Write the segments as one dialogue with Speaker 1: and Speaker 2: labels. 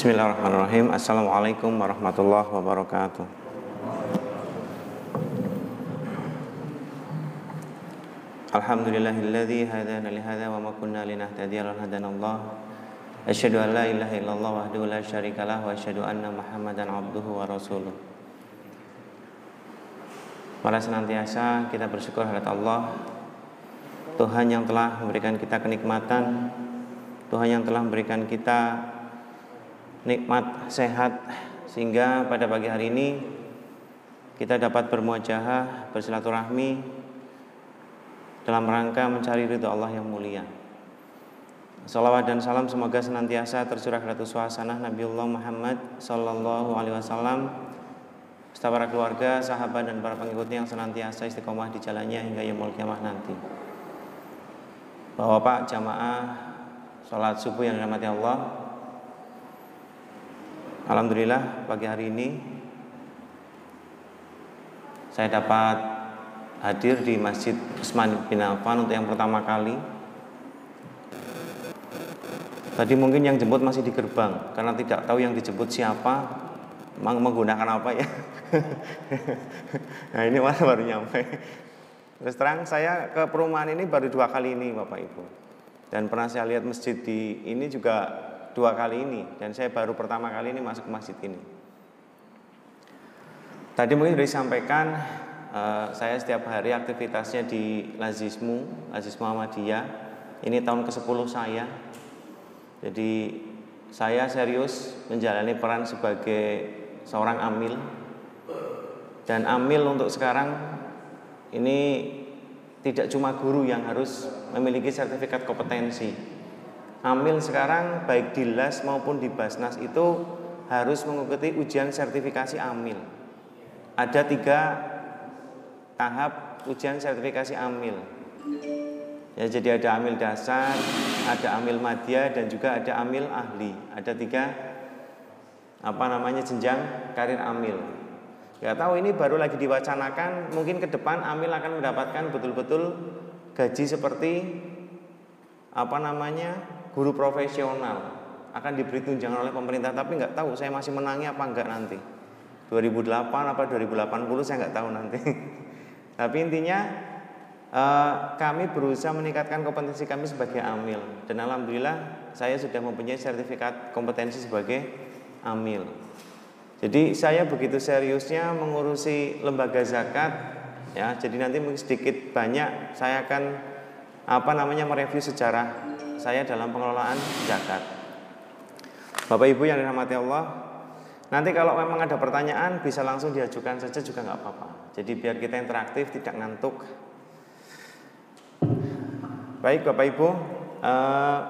Speaker 1: Bismillahirrahmanirrahim. Assalamualaikum warahmatullahi wabarakatuh. Alhamdulillahilladzi hadana li hadza wa ma kunna linahtadiya laula hadanallah. Asyhadu an la ilaha illallah wahdahu la syarikalah wa asyhadu anna Muhammadan abduhu wa rasuluh. Mari senantiasa kita bersyukur kepada Allah Tuhan yang telah memberikan kita kenikmatan Tuhan yang telah memberikan kita nikmat sehat sehingga pada pagi hari ini kita dapat bermuajahah bersilaturahmi dalam rangka mencari ridho Allah yang mulia. Salawat dan salam semoga senantiasa tercurah ke suasana Nabiullah Muhammad Sallallahu Alaihi Wasallam para keluarga, sahabat dan para pengikutnya yang senantiasa istiqomah di jalannya hingga yaumul kiamah nanti. Bapak jamaah sholat subuh yang dirahmati Allah. Alhamdulillah pagi hari ini saya dapat hadir di Masjid Usman bin Affan untuk yang pertama kali. Tadi mungkin yang jemput masih di gerbang karena tidak tahu yang dijemput siapa, menggunakan apa ya. nah ini malah baru nyampe. Terus terang saya ke perumahan ini baru dua kali ini Bapak Ibu. Dan pernah saya lihat masjid di ini juga dua kali ini dan saya baru pertama kali ini masuk ke masjid ini. Tadi mungkin sudah disampaikan Eh, saya setiap hari aktivitasnya di Lazismu, Lazis Muhammadiyah. Ini tahun ke-10 saya. Jadi saya serius menjalani peran sebagai seorang amil. Dan amil untuk sekarang ini tidak cuma guru yang harus memiliki sertifikat kompetensi. Amil sekarang baik di LAS maupun di Basnas itu harus mengikuti ujian sertifikasi amil. Ada tiga tahap ujian sertifikasi amil. Ya, jadi ada amil dasar, ada amil madya dan juga ada amil ahli. Ada tiga apa namanya jenjang karir amil. Ya tahu ini baru lagi diwacanakan, mungkin ke depan amil akan mendapatkan betul-betul gaji seperti apa namanya guru profesional akan diberi tunjangan oleh pemerintah tapi nggak tahu saya masih menangi apa enggak nanti 2008 apa 2080 saya nggak tahu nanti Tapi intinya uh, kami berusaha meningkatkan kompetensi kami sebagai amil dan alhamdulillah saya sudah mempunyai sertifikat kompetensi sebagai amil. Jadi saya begitu seriusnya mengurusi lembaga zakat ya. Jadi nanti sedikit banyak saya akan apa namanya mereview sejarah saya dalam pengelolaan zakat. Bapak Ibu yang dirahmati Allah, Nanti kalau memang ada pertanyaan bisa langsung diajukan saja juga nggak apa-apa. Jadi biar kita interaktif, tidak ngantuk. Baik Bapak Ibu, uh,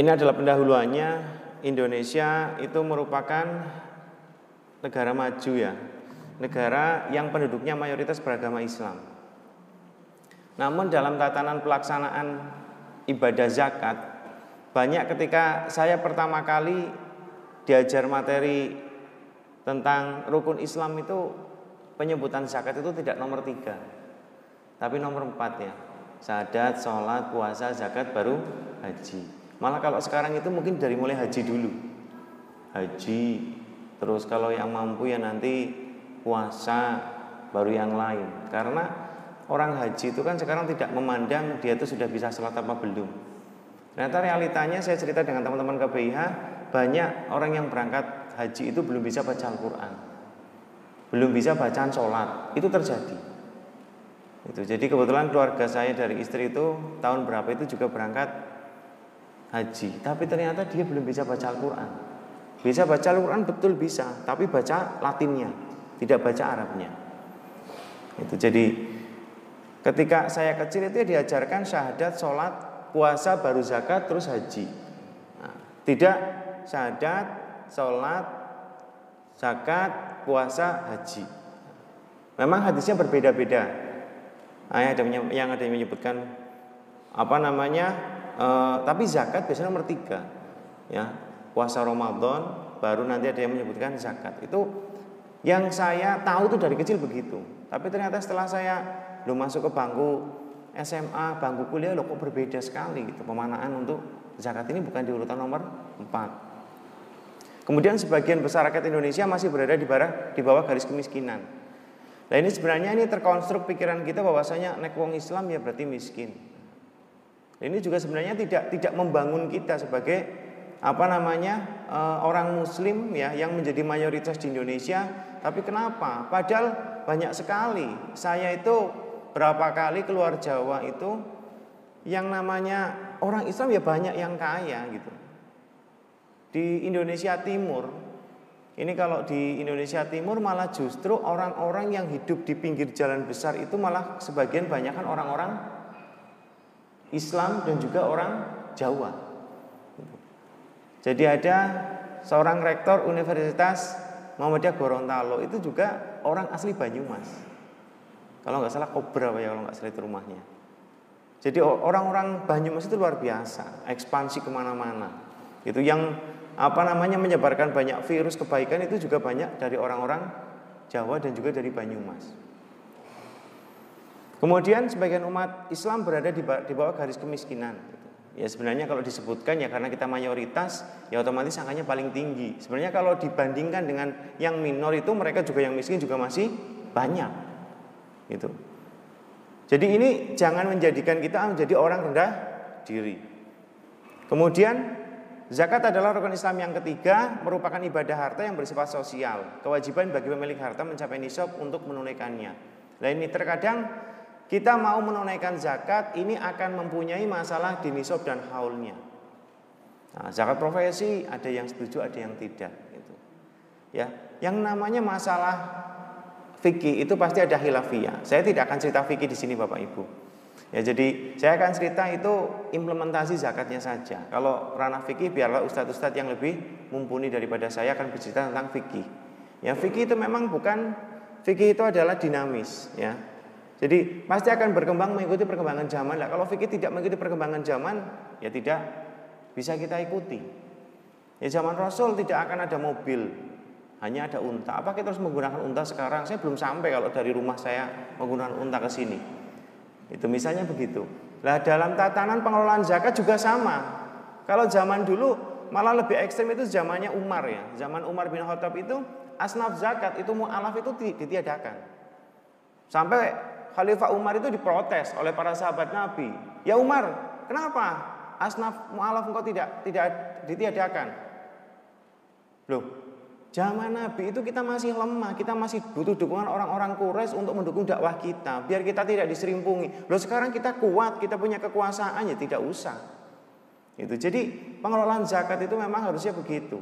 Speaker 1: ini adalah pendahuluannya. Indonesia itu merupakan negara maju ya, negara yang penduduknya mayoritas beragama Islam. Namun dalam tatanan pelaksanaan ibadah zakat, banyak ketika saya pertama kali diajar materi tentang rukun Islam itu penyebutan zakat itu tidak nomor tiga tapi nomor empat ya. Sadat, sholat, puasa, zakat baru haji. Malah kalau sekarang itu mungkin dari mulai haji dulu. Haji terus kalau yang mampu ya nanti puasa baru yang lain. Karena orang haji itu kan sekarang tidak memandang dia itu sudah bisa sholat apa belum. Ternyata realitanya saya cerita dengan teman-teman KBIH banyak orang yang berangkat haji itu belum bisa baca Al-Quran. Belum bisa bacaan sholat. Itu terjadi. Itu jadi kebetulan keluarga saya dari istri itu tahun berapa itu juga berangkat haji. Tapi ternyata dia belum bisa baca Al-Quran. Bisa baca Al-Quran betul bisa tapi baca Latinnya tidak baca Arabnya. Itu jadi ketika saya kecil itu diajarkan syahadat sholat puasa baru zakat terus haji nah, tidak syahadat, sholat, zakat, puasa, haji. Memang hadisnya berbeda-beda. Ayat ada yang ada yang menyebutkan apa namanya, e, tapi zakat biasanya nomor tiga. Ya, puasa Ramadan, baru nanti ada yang menyebutkan zakat. Itu yang saya tahu tuh dari kecil begitu. Tapi ternyata setelah saya belum masuk ke bangku SMA, bangku kuliah loh kok berbeda sekali gitu. Pemanaan untuk zakat ini bukan di urutan nomor 4 Kemudian sebagian besar rakyat Indonesia masih berada di bawah, di bawah garis kemiskinan. Nah ini sebenarnya ini terkonstruk pikiran kita bahwasanya nek wong Islam ya berarti miskin. Ini juga sebenarnya tidak tidak membangun kita sebagai apa namanya eh, orang Muslim ya yang menjadi mayoritas di Indonesia. Tapi kenapa? Padahal banyak sekali. Saya itu berapa kali keluar Jawa itu yang namanya orang Islam ya banyak yang kaya gitu. Di Indonesia Timur, ini kalau di Indonesia Timur malah justru orang-orang yang hidup di pinggir jalan besar itu malah sebagian banyak kan orang-orang Islam dan juga orang Jawa. Jadi ada seorang rektor Universitas Muhammadiyah Gorontalo itu juga orang asli Banyumas. Kalau nggak salah Kobra ya kalau nggak salah itu rumahnya. Jadi orang-orang Banyumas itu luar biasa, ekspansi ke mana-mana. Itu yang apa namanya menyebarkan banyak virus kebaikan itu juga banyak dari orang-orang Jawa dan juga dari Banyumas. Kemudian sebagian umat Islam berada di bawah garis kemiskinan. Ya sebenarnya kalau disebutkan ya karena kita mayoritas ya otomatis angkanya paling tinggi. Sebenarnya kalau dibandingkan dengan yang minor itu mereka juga yang miskin juga masih banyak. Gitu. Jadi ini jangan menjadikan kita menjadi orang rendah diri. Kemudian zakat adalah rukun Islam yang ketiga merupakan ibadah harta yang bersifat sosial. Kewajiban bagi pemilik harta mencapai nisab untuk menunaikannya. Nah ini terkadang kita mau menunaikan zakat ini akan mempunyai masalah di nisab dan haulnya. Nah, zakat profesi ada yang setuju, ada yang tidak. Gitu. Ya, yang namanya masalah fikih itu pasti ada hilafiyah. Saya tidak akan cerita fikih di sini Bapak Ibu. Ya, jadi saya akan cerita itu implementasi zakatnya saja. Kalau ranah fikih biarlah ustadz-ustadz yang lebih mumpuni daripada saya akan bercerita tentang fikih. Ya, fikih itu memang bukan fikih itu adalah dinamis, ya. Jadi pasti akan berkembang mengikuti perkembangan zaman. Lah kalau fikih tidak mengikuti perkembangan zaman, ya tidak bisa kita ikuti. Ya zaman Rasul tidak akan ada mobil, hanya ada unta. Apa kita harus menggunakan unta sekarang? Saya belum sampai kalau dari rumah saya menggunakan unta ke sini. Itu misalnya begitu. Lah dalam tatanan pengelolaan zakat juga sama. Kalau zaman dulu malah lebih ekstrem itu zamannya Umar ya. Zaman Umar bin Khattab itu asnaf zakat itu mu'alaf itu ditiadakan. Sampai Khalifah Umar itu diprotes oleh para sahabat Nabi. Ya Umar, kenapa asnaf mu'alaf engkau tidak tidak ditiadakan? Loh, zaman Nabi itu kita masih lemah, kita masih butuh dukungan orang-orang Quraisy untuk mendukung dakwah kita, biar kita tidak diserimpungi. Loh sekarang kita kuat, kita punya kekuasaan ya tidak usah. Itu. Jadi pengelolaan zakat itu memang harusnya begitu.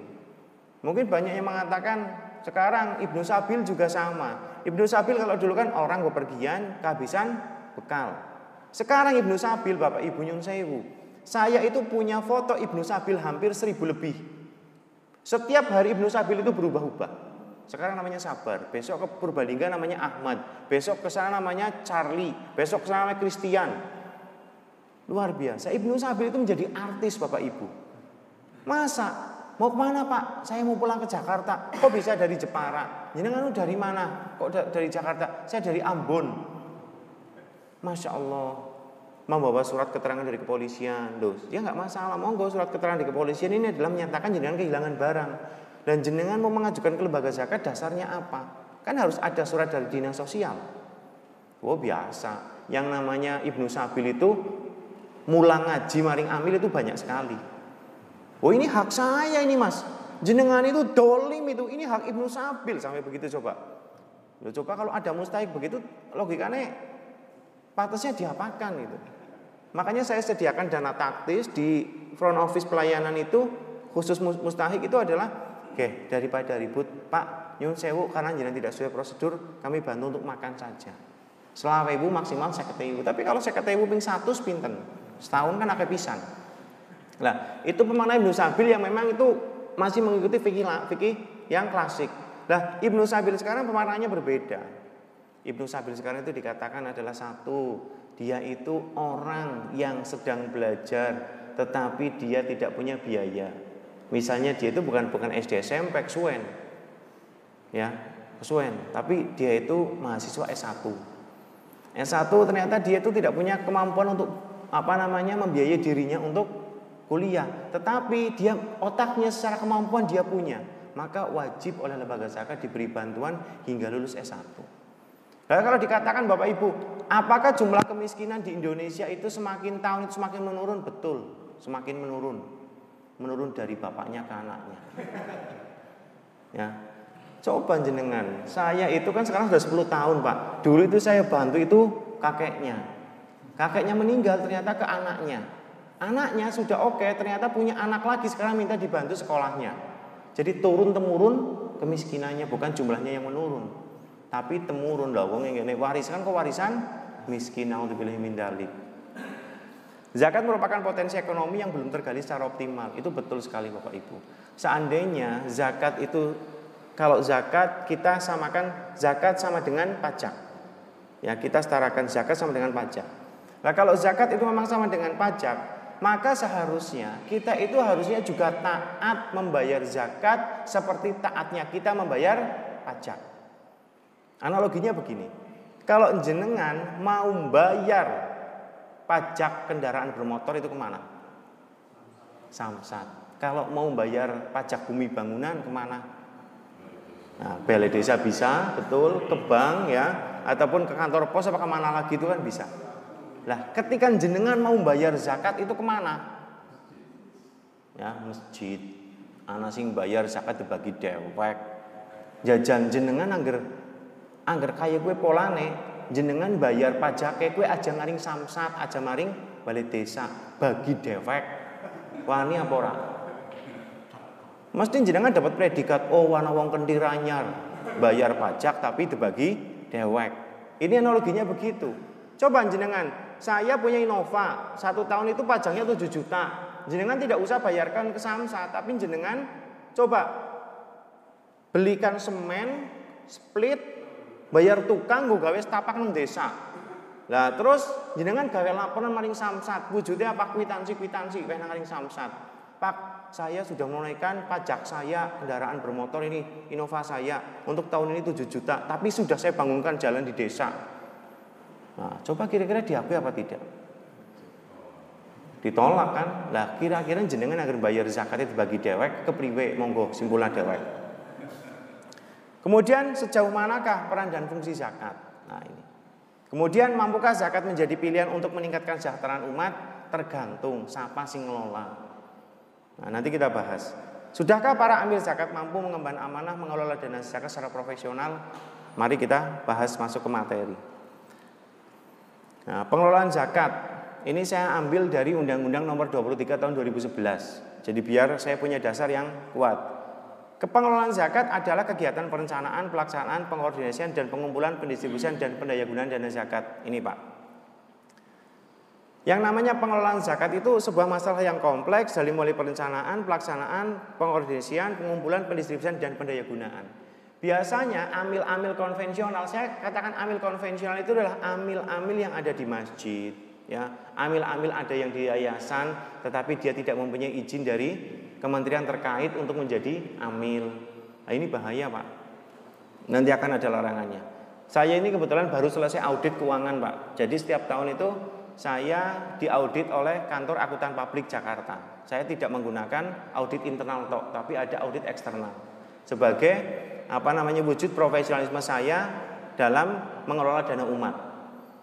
Speaker 1: Mungkin banyak yang mengatakan sekarang Ibnu Sabil juga sama. Ibnu Sabil kalau dulu kan orang bepergian kehabisan bekal. Sekarang Ibnu Sabil Bapak Ibu Nyun Sewu. Saya itu punya foto Ibnu Sabil hampir seribu lebih. Setiap hari Ibnu Sabil itu berubah-ubah. Sekarang namanya Sabar, besok ke Purbalingga namanya Ahmad, besok ke sana namanya Charlie, besok ke sana namanya Christian. Luar biasa. Ibnu Sabil itu menjadi artis Bapak Ibu. Masa Mau ke mana pak? Saya mau pulang ke Jakarta. Kok bisa dari Jepara? Jenengan dari mana? Kok dari Jakarta? Saya dari Ambon. Masya Allah. Membawa surat keterangan dari kepolisian. Loh, ya nggak masalah. Monggo surat keterangan dari kepolisian ini adalah menyatakan jenengan kehilangan barang. Dan jenengan mau mengajukan ke lembaga zakat dasarnya apa? Kan harus ada surat dari dinas sosial. Oh biasa. Yang namanya Ibnu Sabil itu mulang ngaji maring amil itu banyak sekali. Oh ini hak saya ini mas. Jenengan itu dolim itu. Ini hak Ibnu Sabil sampai begitu coba. Loh, coba kalau ada mustahik begitu logikanya patasnya diapakan itu. Makanya saya sediakan dana taktis di front office pelayanan itu khusus mustahik itu adalah oke okay, daripada ribut Pak nyun sewu karena jenengan tidak sesuai prosedur kami bantu untuk makan saja. Selama ibu maksimal saya ketemu. Tapi kalau saya ketemu ping satu pinten setahun kan agak pisan. Nah, itu pemaknaan Ibnu Sabil yang memang itu masih mengikuti fikih fikih yang klasik. Nah, Ibnu Sabil sekarang pemaknaannya berbeda. Ibnu Sabil sekarang itu dikatakan adalah satu, dia itu orang yang sedang belajar tetapi dia tidak punya biaya. Misalnya dia itu bukan bukan SD SMP kesuwen. Ya, kesuwen, tapi dia itu mahasiswa S1. S1 ternyata dia itu tidak punya kemampuan untuk apa namanya membiayai dirinya untuk kuliah, tetapi dia otaknya secara kemampuan dia punya, maka wajib oleh lembaga zakat diberi bantuan hingga lulus S1. Nah, kalau dikatakan Bapak Ibu, apakah jumlah kemiskinan di Indonesia itu semakin tahun itu semakin menurun? Betul, semakin menurun. Menurun dari bapaknya ke anaknya. Ya. Coba jenengan, saya itu kan sekarang sudah 10 tahun, Pak. Dulu itu saya bantu itu kakeknya. Kakeknya meninggal ternyata ke anaknya. Anaknya sudah oke, ternyata punya anak lagi sekarang minta dibantu sekolahnya. Jadi turun temurun kemiskinannya bukan jumlahnya yang menurun. Tapi temurun lah wong ngene warisan kok warisan miskin naudzubillah min dalik. Zakat merupakan potensi ekonomi yang belum tergali secara optimal. Itu betul sekali Bapak Ibu. Seandainya zakat itu kalau zakat kita samakan zakat sama dengan pajak. Ya, kita setarakan zakat sama dengan pajak. Nah, kalau zakat itu memang sama dengan pajak, maka seharusnya kita itu harusnya juga taat membayar zakat seperti taatnya kita membayar pajak. Analoginya begini, kalau jenengan mau bayar pajak kendaraan bermotor itu ke mana? Samsat. Kalau mau bayar pajak bumi bangunan ke mana? Nah, balai desa bisa, betul, ke bank ya, ataupun ke kantor pos apa ke mana lagi itu kan bisa. Lah, ketika jenengan mau bayar zakat itu ke mana? Ya, masjid. Anak sing bayar zakat dibagi dewek. Jajan jenengan angger angger kaya gue polane jenengan bayar pajak gue aja ngaring samsat, aja maring balik desa, bagi dewek. Wani apa ora? Mesti jenengan dapat predikat oh wana wong kendiranyar bayar pajak tapi dibagi dewek. Ini analoginya begitu. Coba jenengan saya punya Innova, satu tahun itu pajaknya 7 juta. Jenengan tidak usah bayarkan ke Samsa, tapi jenengan coba belikan semen, split, bayar tukang, gue gawe setapak nang desa. Lah terus jenengan gawe laporan maring Samsat, wujudnya apa kwitansi kwitansi kayak maring Samsat. Pak, saya sudah menunaikan pajak saya kendaraan bermotor ini Innova saya untuk tahun ini 7 juta, tapi sudah saya bangunkan jalan di desa. Nah, coba kira-kira diakui apa tidak? Ditolak kan? Lah kira-kira jenengan agar bayar zakatnya dibagi dewek ke priwe monggo simpulan dewek. Kemudian sejauh manakah peran dan fungsi zakat? Nah ini. Kemudian mampukah zakat menjadi pilihan untuk meningkatkan kesejahteraan umat? Tergantung siapa sing ngelola. Nah, nanti kita bahas. Sudahkah para amil zakat mampu mengemban amanah mengelola dana zakat secara profesional? Mari kita bahas masuk ke materi. Nah, pengelolaan zakat ini saya ambil dari Undang-Undang Nomor 23 Tahun 2011. Jadi biar saya punya dasar yang kuat. Kepengelolaan zakat adalah kegiatan perencanaan, pelaksanaan, pengordinasian dan pengumpulan, pendistribusian dan pendayagunaan dana zakat. Ini Pak. Yang namanya pengelolaan zakat itu sebuah masalah yang kompleks dari mulai perencanaan, pelaksanaan, pengordinasian, pengumpulan, pendistribusian dan pendayagunaan. Biasanya amil-amil konvensional, saya katakan amil konvensional itu adalah amil-amil yang ada di masjid, ya. Amil-amil ada yang di yayasan, tetapi dia tidak mempunyai izin dari kementerian terkait untuk menjadi amil. Nah, ini bahaya, Pak. Nanti akan ada larangannya. Saya ini kebetulan baru selesai audit keuangan, Pak. Jadi setiap tahun itu saya diaudit oleh kantor akuntan publik Jakarta. Saya tidak menggunakan audit internal tok, tapi ada audit eksternal. Sebagai apa namanya wujud profesionalisme saya dalam mengelola dana umat.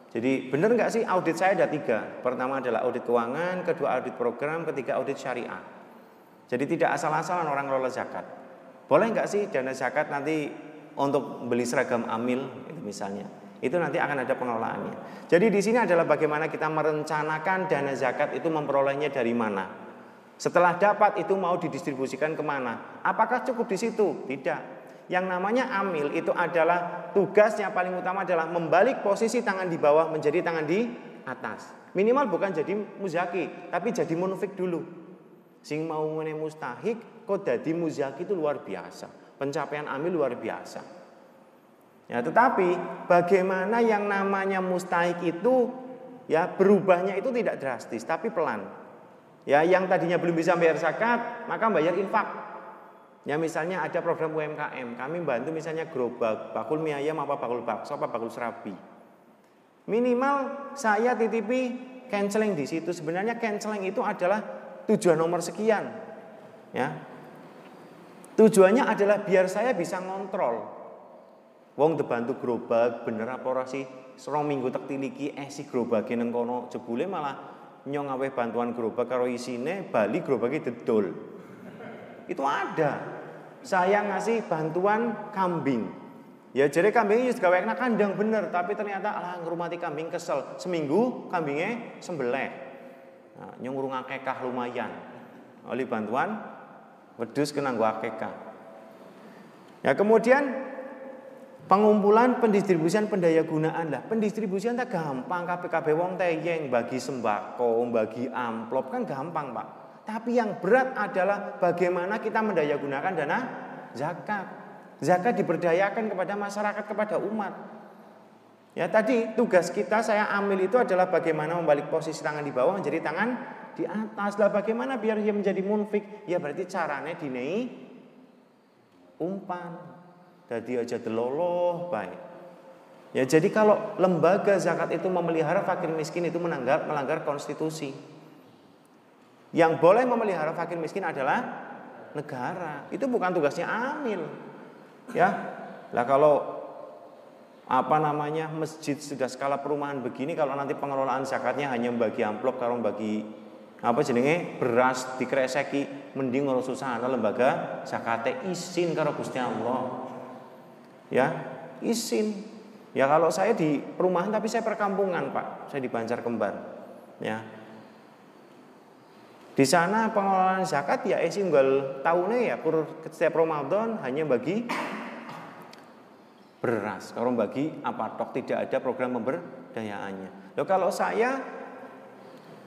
Speaker 1: Jadi benar nggak sih audit saya ada tiga. Pertama adalah audit keuangan, kedua audit program, ketiga audit syariah. Jadi tidak asal-asalan orang ngelola zakat. Boleh nggak sih dana zakat nanti untuk beli seragam amil itu misalnya. Itu nanti akan ada pengelolaannya. Jadi di sini adalah bagaimana kita merencanakan dana zakat itu memperolehnya dari mana. Setelah dapat itu mau didistribusikan ke mana? Apakah cukup di situ? Tidak. Yang namanya amil itu adalah tugasnya paling utama adalah membalik posisi tangan di bawah menjadi tangan di atas. Minimal bukan jadi muzaki, tapi jadi munafik dulu. Sing mau ngene mustahik kok jadi muzaki itu luar biasa. Pencapaian amil luar biasa. Ya, tetapi bagaimana yang namanya mustahik itu ya berubahnya itu tidak drastis tapi pelan. Ya, yang tadinya belum bisa bayar zakat, maka bayar infak. Ya misalnya ada program UMKM, kami bantu misalnya gerobak, bakul mie ayam apa bakul bakso apa bakul serabi. Minimal saya titipi canceling di situ. Sebenarnya canceling itu adalah tujuan nomor sekian. Ya. Tujuannya adalah biar saya bisa ngontrol. Wong debantu gerobak bener apa ora sih? Serong minggu tak tiliki eh si gerobake nang kono jebule malah nyong aweh bantuan gerobak karo isine bali gerobake dedol. Itu ada. Saya ngasih bantuan kambing. Ya jadi kambingnya juga gawe kandang bener, tapi ternyata alah ngrumati kambing kesel. Seminggu kambingnya sembelih. Nah, nyung akekah lumayan. Oleh bantuan Wedus kena gua akekah. Ya kemudian pengumpulan pendistribusian pendaya gunaan lah. Pendistribusian tak gampang KPKB wong teyeng bagi sembako, bagi amplop kan gampang, Pak. Tapi yang berat adalah bagaimana kita mendaya gunakan dana zakat. Zakat diberdayakan kepada masyarakat, kepada umat. Ya tadi tugas kita saya ambil itu adalah bagaimana membalik posisi tangan di bawah menjadi tangan di atas. Lah bagaimana biar dia menjadi munfik? Ya berarti caranya dinei umpan. Jadi aja deloloh baik. Ya jadi kalau lembaga zakat itu memelihara fakir miskin itu menanggar melanggar konstitusi. Yang boleh memelihara fakir miskin adalah negara. Itu bukan tugasnya amil. Ya lah kalau apa namanya masjid sudah skala perumahan begini kalau nanti pengelolaan zakatnya hanya bagi amplop kalau bagi apa jenenge beras dikreseki mending ora susah lembaga zakate izin karo Gusti Allah. Ya, izin. Ya kalau saya di perumahan tapi saya perkampungan, Pak. Saya di Banjar Kembar. Ya. Di sana pengelolaan zakat ya izin gal tahunnya ya pur setiap Ramadan hanya bagi beras. Kalau bagi apa tok tidak ada program pemberdayaannya. Loh kalau saya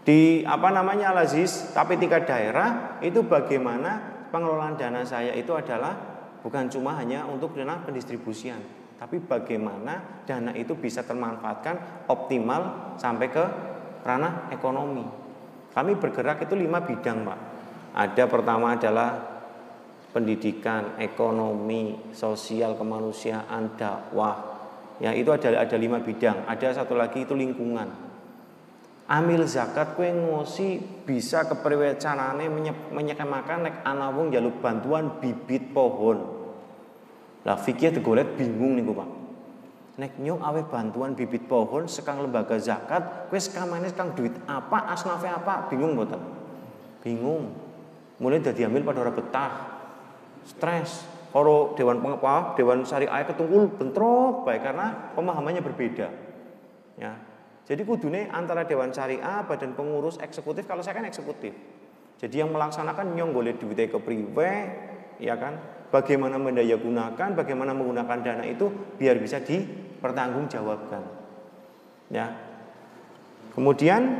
Speaker 1: di apa namanya Al-Aziz tapi tingkat daerah itu bagaimana pengelolaan dana saya itu adalah bukan cuma hanya untuk dana pendistribusian tapi bagaimana dana itu bisa termanfaatkan optimal sampai ke ranah ekonomi kami bergerak itu lima bidang pak ada pertama adalah pendidikan ekonomi sosial kemanusiaan dakwah ya itu ada ada lima bidang ada satu lagi itu lingkungan amil zakat kue ngosi bisa kepriwecanane menyekemakan nek ana wong jaluk bantuan bibit pohon. Lah fikih tegolet bingung nih Pak. Nek nyong awe bantuan bibit pohon sekang lembaga zakat, kue sekamane sekang duit apa, asnafe apa, bingung mboten? Bingung. Mulai dari ambil pada orang betah. Stres. Kalau dewan pengepah, dewan syariah ketungkul bentrok baik karena pemahamannya berbeda. Ya, jadi kudune antara Dewan Syariah, Badan Pengurus Eksekutif, kalau saya kan eksekutif. Jadi yang melaksanakan nyong boleh duitnya ke priwe, ya kan? Bagaimana mendaya gunakan, bagaimana menggunakan dana itu biar bisa dipertanggungjawabkan. Ya. Kemudian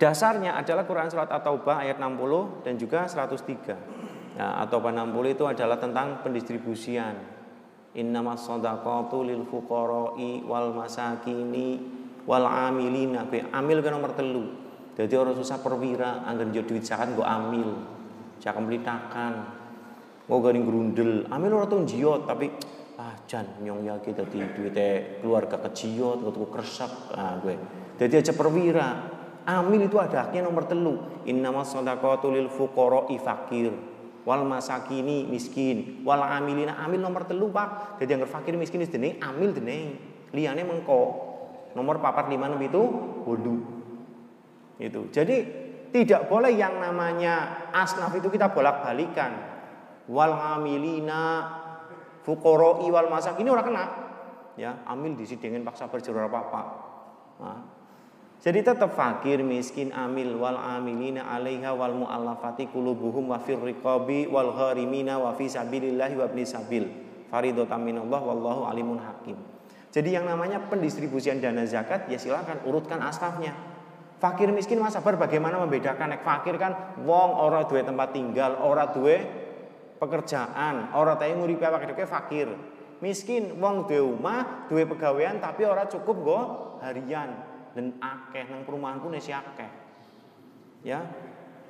Speaker 1: dasarnya adalah Quran surat At-Taubah ayat 60 dan juga 103. Ya, atau 60 itu adalah tentang pendistribusian. Innamas shadaqatu lil fuqara'i wal masakini wal amilina. Be amil ke nomor telu. Jadi orang susah perwira anggar jadi duit zakat gue amil. Jangan melitakan gue garing grundel amil orang tuh jiot tapi ah jan nyong ya kita di duitnya keluarga kejiot gue tuh kersak ah gue jadi aja perwira. Amil itu ada haknya nomor telu. Innama sadaqatu lil fuqara fakir wal masakini miskin wal amilina amil nomor telu pak jadi yang fakir miskin ini amil dene liane mengko Nomor papat lima enam itu wudhu. Itu. Jadi tidak boleh yang namanya asnaf itu kita bolak-balikan. Wal amilina fukoro iwal masak ini orang kena. Ya, amil dengan paksa berjurur apa-apa. Nah, jadi tetap fakir, miskin, amil wal amilina alaiha wal muallafati qulubuhum wa fir riqabi wal gharimina wa fi sabilillahi wa ibni sabil. Faridatan minallah wallahu alimun hakim. Jadi yang namanya pendistribusian dana zakat ya silakan urutkan asnafnya. Fakir miskin mas sabar bagaimana membedakan nek fakir kan wong ora duwe tempat tinggal, ora duwe pekerjaan, ora tahu nguripe awake dhewe fakir. Miskin wong duwe omah, duwe pegawaian tapi ora cukup go harian dan akeh nang perumahanku nesi akeh. Ya.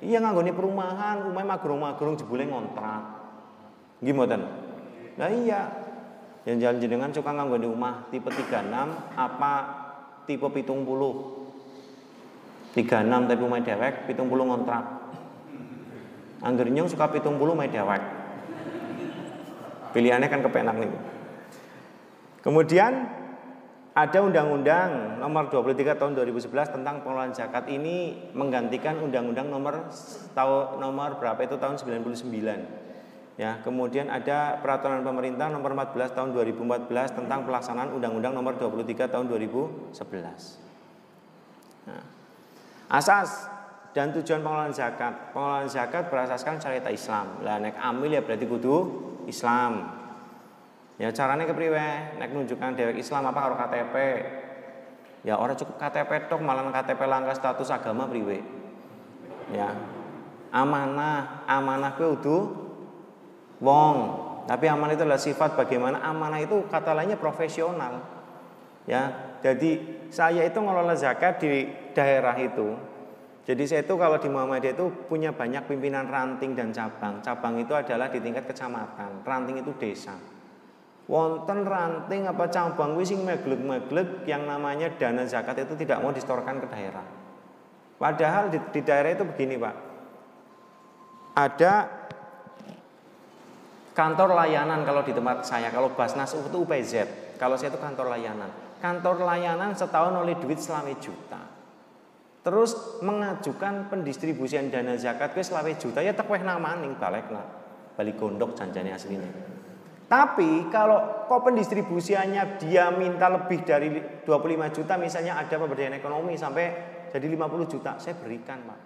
Speaker 1: Iya nganggone perumahan, rumah magrung-magrung jebule ngontrak. Gimana? Nah iya, yang jalan jenengan suka nganggo di rumah tipe 36 apa tipe pitung puluh 36 tapi rumah dewek pitung puluh ngontrak Angger nyong suka pitung puluh main dewek. Pilihannya kan kepenak nih. Kemudian ada undang-undang nomor 23 tahun 2011 tentang pengelolaan zakat ini menggantikan undang-undang nomor tahun nomor berapa itu tahun 99. Ya, kemudian ada peraturan pemerintah nomor 14 tahun 2014 tentang pelaksanaan undang-undang nomor 23 tahun 2011. Nah, asas dan tujuan pengelolaan zakat. Pengelolaan zakat berasaskan syariat Islam. Lah nek amil ya berarti kudu Islam. Ya caranya kepriwe? Nek nunjukkan dewek Islam apa karo KTP? Ya orang cukup KTP tok malah KTP langka status agama priwe. Ya. Amanah, amanah kuwi udu wong. Tapi amanah itu adalah sifat bagaimana amanah itu kata lainnya profesional. Ya, jadi saya itu ngelola zakat di daerah itu. Jadi saya itu kalau di Muhammadiyah itu punya banyak pimpinan ranting dan cabang. Cabang itu adalah di tingkat kecamatan, ranting itu desa wonten ranting apa cabang wis sing meglek-meglek yang namanya dana zakat itu tidak mau distorkan ke daerah. Padahal di, di daerah itu begini, Pak. Ada kantor layanan kalau di tempat saya, kalau Basnas itu UPZ, kalau saya itu kantor layanan. Kantor layanan setahun oleh duit selama juta. Terus mengajukan pendistribusian dana zakat ke selama juta ya tekweh namaning balekna. Balik gondok janjane aslinya. Tapi kalau kok pendistribusiannya dia minta lebih dari 25 juta misalnya ada pemberdayaan ekonomi sampai jadi 50 juta, saya berikan Pak.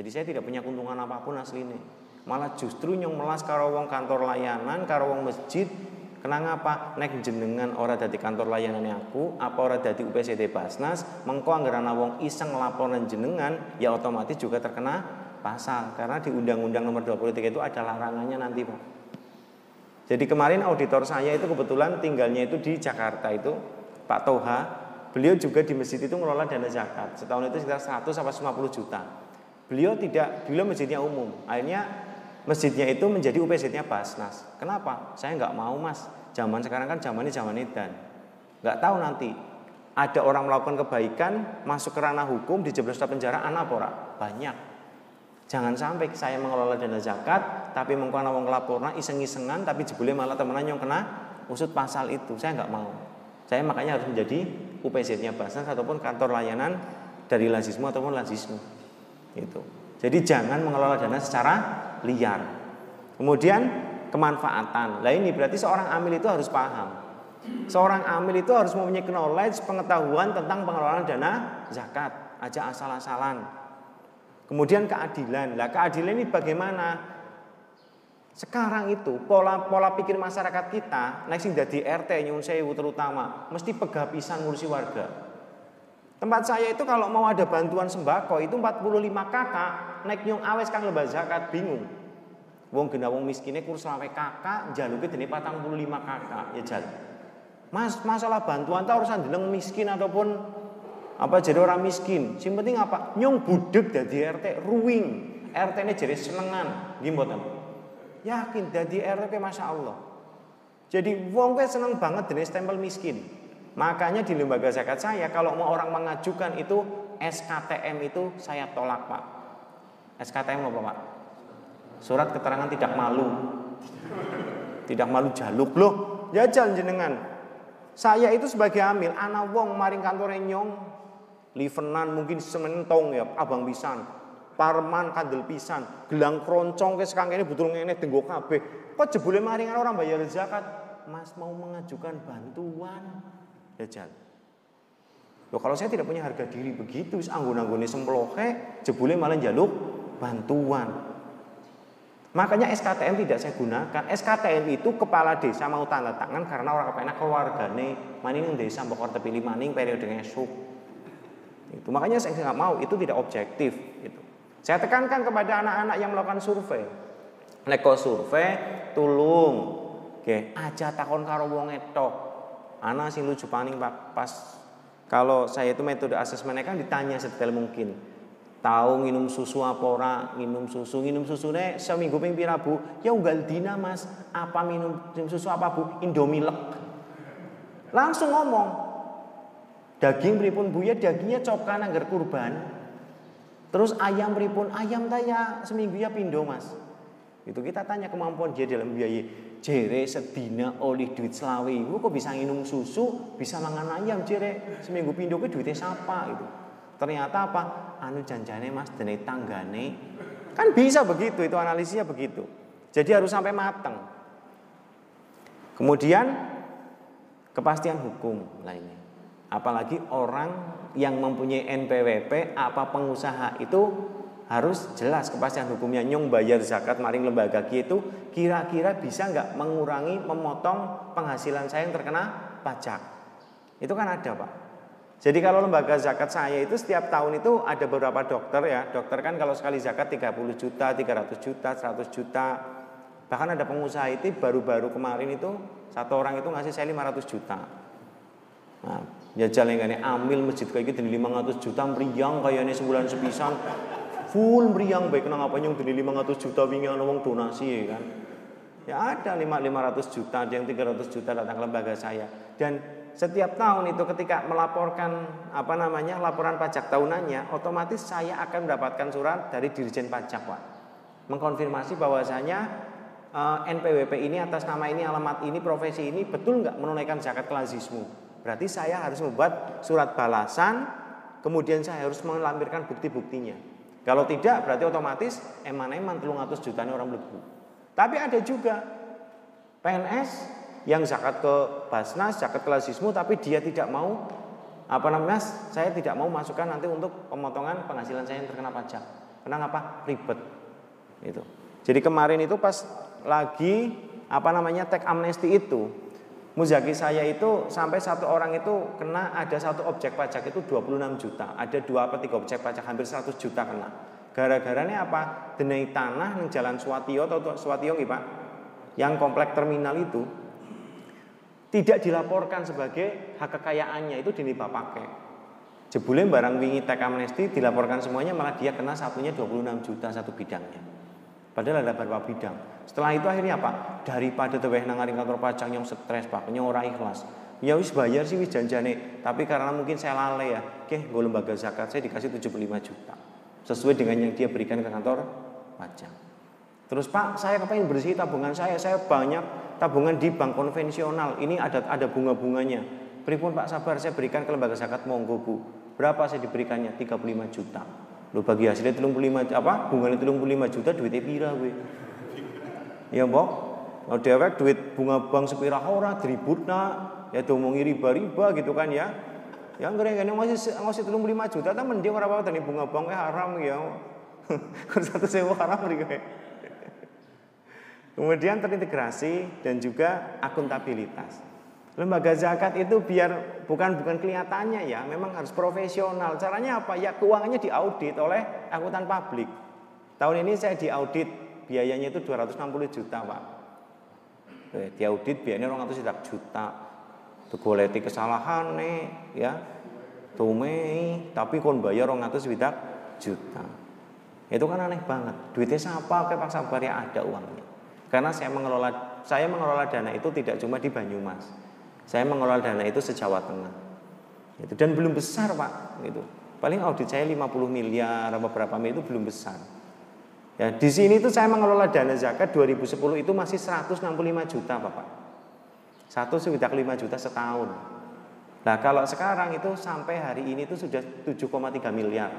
Speaker 1: Jadi saya tidak punya keuntungan apa pun aslinya. Malah justru yang melas karo wong kantor layanan, karo wong masjid, Kenang apa? Nek jenengan ora dadi kantor layanan aku, apa ora dadi UPCD Basnas, mengko anggaran wong iseng laporan jenengan, ya otomatis juga terkena pasal karena di Undang-Undang Nomor 23 itu ada larangannya nanti, Pak. Jadi kemarin auditor saya itu kebetulan tinggalnya itu di Jakarta itu Pak Toha. Beliau juga di masjid itu mengelola dana zakat. Setahun itu sekitar 100 sampai 50 juta. Beliau tidak, beliau masjidnya umum. Akhirnya masjidnya itu menjadi UPZ-nya Basnas. Kenapa? Saya nggak mau mas. Zaman sekarang kan zamannya zaman edan. Nggak tahu nanti ada orang melakukan kebaikan masuk ke ranah hukum di jeblos penjara anak pora banyak Jangan sampai saya mengelola dana zakat tapi mengkona wong laporna iseng-isengan tapi jebule malah temenan yang kena usut pasal itu. Saya nggak mau. Saya makanya harus menjadi UPZ-nya Basnas ataupun kantor layanan dari lazisme ataupun lazisme. Itu. Jadi jangan mengelola dana secara liar. Kemudian kemanfaatan. Lah ini berarti seorang amil itu harus paham. Seorang amil itu harus mempunyai knowledge, pengetahuan tentang pengelolaan dana zakat. Aja asal-asalan. Kemudian keadilan. Lah keadilan ini bagaimana? Sekarang itu pola pola pikir masyarakat kita, naik sing dadi RT nyun sewu terutama, mesti pegapisan ngurusi warga. Tempat saya itu kalau mau ada bantuan sembako itu 45 kakak, naik nyung awes kang lebah zakat bingung. Wong gena wong miskine kurus sampai kakak, jaluke dene 45 kakak, ya jal. Mas, masalah bantuan tak urusan deleng miskin ataupun apa jadi orang miskin? Sing penting apa? Nyong budek dari RT ruwing. RT ini jadi senengan. Gimana yakin dari RT masya Allah. Jadi wong seneng banget dengan stempel miskin. Makanya di lembaga zakat saya kalau mau orang mengajukan itu SKTM itu saya tolak pak. SKTM apa pak? Surat keterangan tidak malu. Tidak malu jaluk. Loh jajal jenengan saya itu sebagai amil anak wong maring kantor nyong livenan mungkin sementong ya abang pisan. Parman kandel pisan. Gelang kroncong ke sekarang ini betul ini tenggo kabeh. Kok jebule maringan orang bayar zakat. Mas mau mengajukan bantuan. Ya Loh, kalau saya tidak punya harga diri begitu, anggun-anggune semplohe, jebule malah jaluk bantuan. Makanya SKTM tidak saya gunakan. SKTM itu kepala desa mau tanda tangan karena orang kepenak keluargane. Maning desa mbok terpilih maning periode esuk. Itu makanya saya nggak mau itu tidak objektif. Gitu. Saya tekankan kepada anak-anak yang melakukan survei. Neko survei, tulung, oke, aja takon karo wong etok. Anak sing lucu paning pak pas kalau saya itu metode asesmen kan ditanya sedetail mungkin. Tahu minum susu apa ora, minum susu, minum susu nih seminggu ping pira Bu? Ya unggal dina Mas. Apa minum susu apa Bu? Indomie lek. Langsung ngomong, Daging pripun buya dagingnya cokan agar kurban. Terus ayam pripun? Ayam tanya seminggu ya pindo mas. Itu kita tanya kemampuan dia dalam biaya. Jere sedina oleh duit selawe ibu kok bisa minum susu, bisa mangan ayam jere seminggu pindo ke duitnya siapa itu. Ternyata apa? Anu janjane mas dene tanggane. Kan bisa begitu itu analisisnya begitu. Jadi harus sampai matang. Kemudian kepastian hukum lainnya. Apalagi orang yang mempunyai NPWP apa pengusaha itu harus jelas kepastian hukumnya. Nyong bayar zakat maring lembaga itu kira-kira bisa nggak mengurangi memotong penghasilan saya yang terkena pajak? Itu kan ada pak. Jadi kalau lembaga zakat saya itu setiap tahun itu ada beberapa dokter ya. Dokter kan kalau sekali zakat 30 juta 300 juta 100 juta. Bahkan ada pengusaha itu baru-baru kemarin itu satu orang itu ngasih saya 500 juta. Nah ya jalan ambil masjid kayak gitu 500 juta meriang kayaknya sebulan sepisan full meriang baik kenang apa nyong dari 500 juta wingi ana donasi ya kan. Ya ada 5 500 juta, ada yang 300 juta datang ke lembaga saya. Dan setiap tahun itu ketika melaporkan apa namanya laporan pajak tahunannya, otomatis saya akan mendapatkan surat dari Dirjen Pajak, Pak. Mengkonfirmasi bahwasanya eh, NPWP ini atas nama ini, alamat ini, profesi ini betul nggak menunaikan zakat kelazismu. Berarti saya harus membuat surat balasan, kemudian saya harus melampirkan bukti-buktinya. Kalau tidak berarti otomatis eman-eman telung atus juta orang lebu. Tapi ada juga PNS yang zakat ke Basnas, zakat ke Lazismu tapi dia tidak mau apa namanya? Saya tidak mau masukkan nanti untuk pemotongan penghasilan saya yang terkena pajak. Kenapa? Ribet. Itu. Jadi kemarin itu pas lagi apa namanya teks amnesti itu Muzaki saya itu sampai satu orang itu kena ada satu objek pajak itu 26 juta. Ada dua atau tiga objek pajak hampir 100 juta kena. Gara-garanya apa? Denai tanah di jalan Swatio atau Swatio nih Pak. Yang komplek terminal itu tidak dilaporkan sebagai hak kekayaannya itu dinipa pakai. Jebule barang wingi teks amnesti dilaporkan semuanya malah dia kena satunya 26 juta satu bidangnya. Padahal ada beberapa bidang. Setelah itu akhirnya apa? Daripada teweh nangaring kantor pajak yang stres pak, yang orang ikhlas. Ya wis bayar sih wis janjane, tapi karena mungkin saya lalai ya, oke, gue lembaga zakat saya dikasih 75 juta. Sesuai dengan yang dia berikan ke kantor pajak. Terus Pak, saya kepengen bersih tabungan saya, saya banyak tabungan di bank konvensional. Ini ada ada bunga-bunganya. Pripun Pak sabar, saya berikan ke lembaga zakat monggo Bu. Berapa saya diberikannya? 35 juta. Lu bagi hasilnya 35 apa? Bunganya 35 juta duitnya pira gue. Ya mbok. Mau dewek duit bunga bank sepira ora dributna ya diomongi riba-riba gitu kan ya. Yang keren-keren masih masih 35 juta tapi mending ora apa-apa bunga bank haram ya. Satu sewa haram gue. Kemudian terintegrasi dan juga akuntabilitas. Lembaga zakat itu biar bukan bukan kelihatannya ya, memang harus profesional. Caranya apa? Ya keuangannya diaudit oleh akuntan publik. Tahun ini saya diaudit biayanya itu 260 juta, Pak. Eh, diaudit biayanya 200 juta. Tegoleti kesalahan nih, ya. Tumei, tapi kon bayar 200 juta. Itu kan aneh banget. Duitnya siapa? Kayak Pak Sabar ya ada uangnya. Karena saya mengelola saya mengelola dana itu tidak cuma di Banyumas saya mengelola dana itu sejawa Tengah. Itu dan belum besar, Pak, gitu. Paling audit saya 50 miliar apa berapa miliar itu belum besar. Ya, di sini itu saya mengelola dana zakat 2010 itu masih 165 juta, Bapak. Satu sekitar 5 juta setahun. Nah, kalau sekarang itu sampai hari ini itu sudah 7,3 miliar.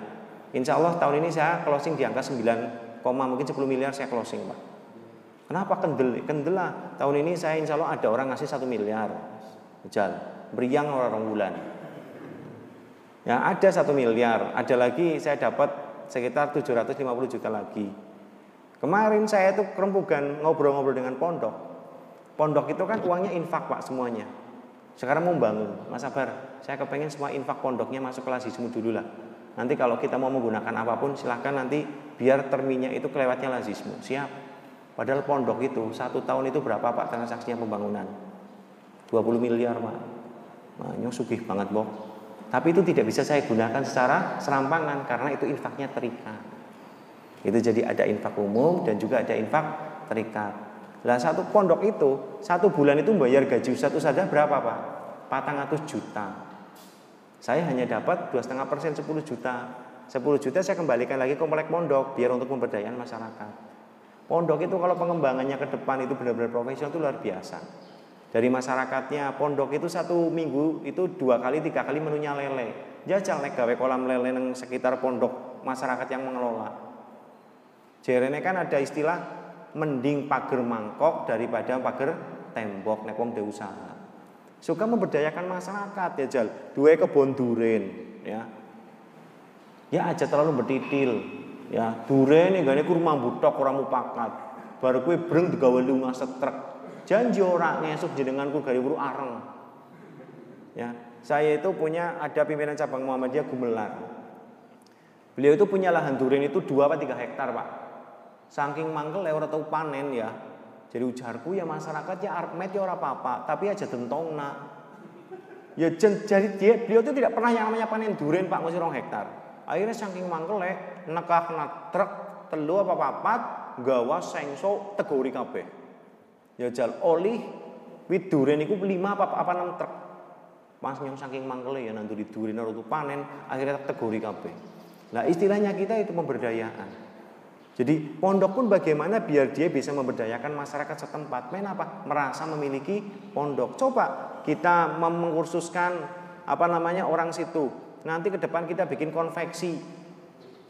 Speaker 1: Insya Allah tahun ini saya closing di angka 9, mungkin 10 miliar saya closing, Pak. Kenapa kendel? Kendel lah. Tahun ini saya insya Allah ada orang ngasih 1 miliar. Jal, beriang orang bulan. Ya, ada satu miliar, ada lagi saya dapat sekitar 750 juta lagi. Kemarin saya itu kerempugan ngobrol-ngobrol dengan pondok. Pondok itu kan uangnya infak pak semuanya. Sekarang mau bangun, Mas Sabar, saya kepengen semua infak pondoknya masuk kelas lazismu dulu lah. Nanti kalau kita mau menggunakan apa pun silahkan nanti biar terminnya itu kelewatnya lazismu. Siap. Padahal pondok itu satu tahun itu berapa pak transaksinya pembangunan? 20 miliar pak. Nyong sugih banget bok tapi itu tidak bisa saya gunakan secara serampangan karena itu infaknya terikat. Itu jadi ada infak umum dan juga ada infak terikat. Lah satu pondok itu satu bulan itu bayar gaji satu saja berapa pak? 400 juta. Saya hanya dapat dua setengah persen 10 juta. 10 juta saya kembalikan lagi ke komplek pondok biar untuk pemberdayaan masyarakat. Pondok itu kalau pengembangannya ke depan itu benar-benar profesional itu luar biasa. Dari masyarakatnya pondok itu satu minggu itu dua kali tiga kali menunya lele. Jajal nek gawe kolam lele neng sekitar pondok masyarakat yang mengelola. Jerene kan ada istilah mending pagar mangkok daripada pagar tembok nek wong usaha. Suka memberdayakan masyarakat ya jal. Dua kebun duren ya. Ya aja terlalu bertitil ya. Duren ini gak rumah butok orang mupakat. Baru kue breng digawe lunga setrek janji orang ngesuk jenenganku gari buru areng ya saya itu punya ada pimpinan cabang Muhammadiyah Gumelar beliau itu punya lahan duren itu dua atau tiga hektar pak saking mangkel lewat atau panen ya jadi ujarku ya masyarakat ya armet ya orang apa-apa, tapi aja tentong nak. Ya jadi dia beliau itu tidak pernah yang namanya panen duren Pak masih rong hektar. Akhirnya saking mangkele nekah kena truk telu apa papat gawa sengso tegori kabeh. Ya jal oli wit duren iku 5 apa apa 6 truk. Mas nyong saking mangkele ya nanti di duren itu panen akhirnya tegori kabeh. Nah istilahnya kita itu pemberdayaan. Jadi pondok pun bagaimana biar dia bisa memberdayakan masyarakat setempat. Men apa? Merasa memiliki pondok. Coba kita mengursuskan apa namanya orang situ. Nanti ke depan kita bikin konveksi.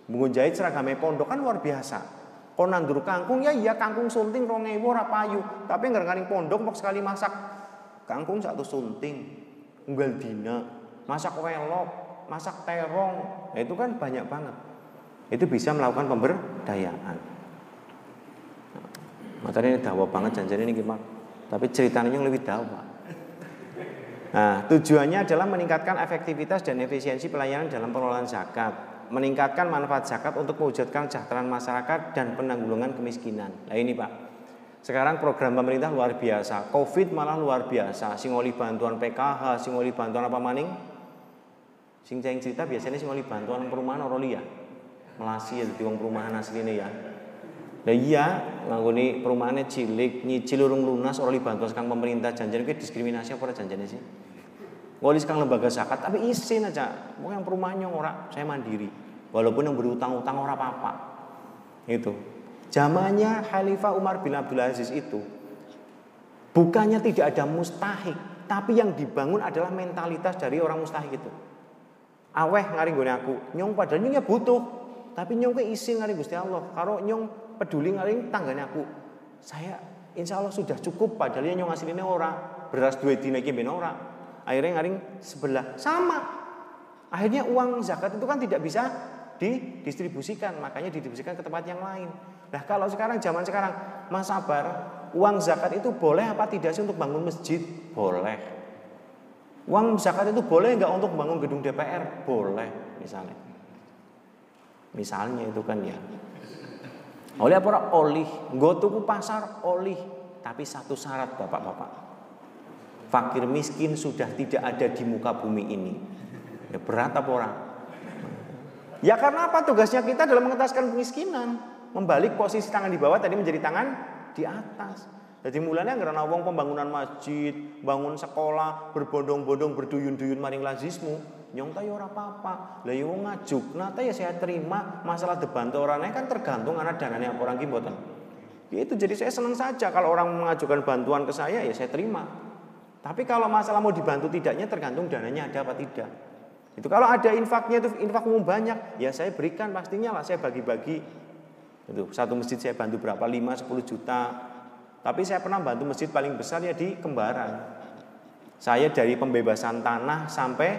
Speaker 1: Mengunjahit seragamnya pondok kan luar biasa. Kau nandur kangkung ya iya kangkung sunting rongewo payu. Tapi nggak ngaring pondok mau sekali masak kangkung satu sunting. Unggal dina. Masak welok, masak terong. Nah, itu kan banyak banget itu bisa melakukan pemberdayaan. Materi ini dawa banget janjian ini gimana? Tapi ceritanya yang lebih dawa. Nah, tujuannya adalah meningkatkan efektivitas dan efisiensi pelayanan dalam pengelolaan zakat, meningkatkan manfaat zakat untuk mewujudkan kesejahteraan masyarakat dan penanggulangan kemiskinan. Nah ini Pak, sekarang program pemerintah luar biasa, COVID malah luar biasa, singoli bantuan PKH, singoli bantuan apa maning? Sing cerita biasanya singoli bantuan perumahan Orolia melasi ya di perumahan asline ya. Lah iya, nganggone perumahannya cilik, nyicil urung lunas ora dibantu sekarang pemerintah janjian diskriminasi apa janjiane sih? Ngolis sekarang lembaga zakat tapi isin aja. Mau yang perumahannya ora, saya mandiri. Walaupun yang berutang-utang ora apa-apa. Itu. Zamannya Khalifah Umar bin Abdul Aziz itu bukannya tidak ada mustahik, tapi yang dibangun adalah mentalitas dari orang mustahik itu. Aweh ngaring gue aku, nyong padahal nyong ya butuh, tapi nyong ke isi ngari Gusti Allah. Kalau nyong peduli ngari tangganya aku. Saya insya Allah sudah cukup padahal nyong ini ora. Beras dua dina ben ora. Akhirnya ngaring sebelah sama. Akhirnya uang zakat itu kan tidak bisa didistribusikan, makanya didistribusikan ke tempat yang lain. Nah kalau sekarang zaman sekarang, Mas Sabar, uang zakat itu boleh apa tidak sih untuk bangun masjid? Boleh. Uang zakat itu boleh nggak untuk bangun gedung DPR? Boleh, misalnya. Misalnya itu kan ya. Oleh apa olih, gue pasar olih, tapi satu syarat bapak-bapak. Fakir miskin sudah tidak ada di muka bumi ini. Ya berat apa orang? Ya karena apa tugasnya kita dalam mengentaskan kemiskinan. Membalik posisi tangan di bawah tadi menjadi tangan di atas. Jadi mulanya karena wong pembangunan masjid, bangun sekolah, berbondong-bondong, berduyun-duyun maring lazismu, nyong tayo ora apa-apa. Lah yo ngajuk, nata ya saya terima. Masalah debantu orangnya kan tergantung anak dananya apa orang gimbotan. Ya itu jadi saya senang saja kalau orang mengajukan bantuan ke saya ya saya terima. Tapi kalau masalah mau dibantu tidaknya tergantung dananya ada apa tidak. Itu kalau ada infaknya itu infak umum banyak, ya saya berikan pastinya lah saya bagi-bagi. Itu satu masjid saya bantu berapa 5 10 juta. Tapi saya pernah bantu masjid paling besar ya di Kembaran. Saya dari pembebasan tanah sampai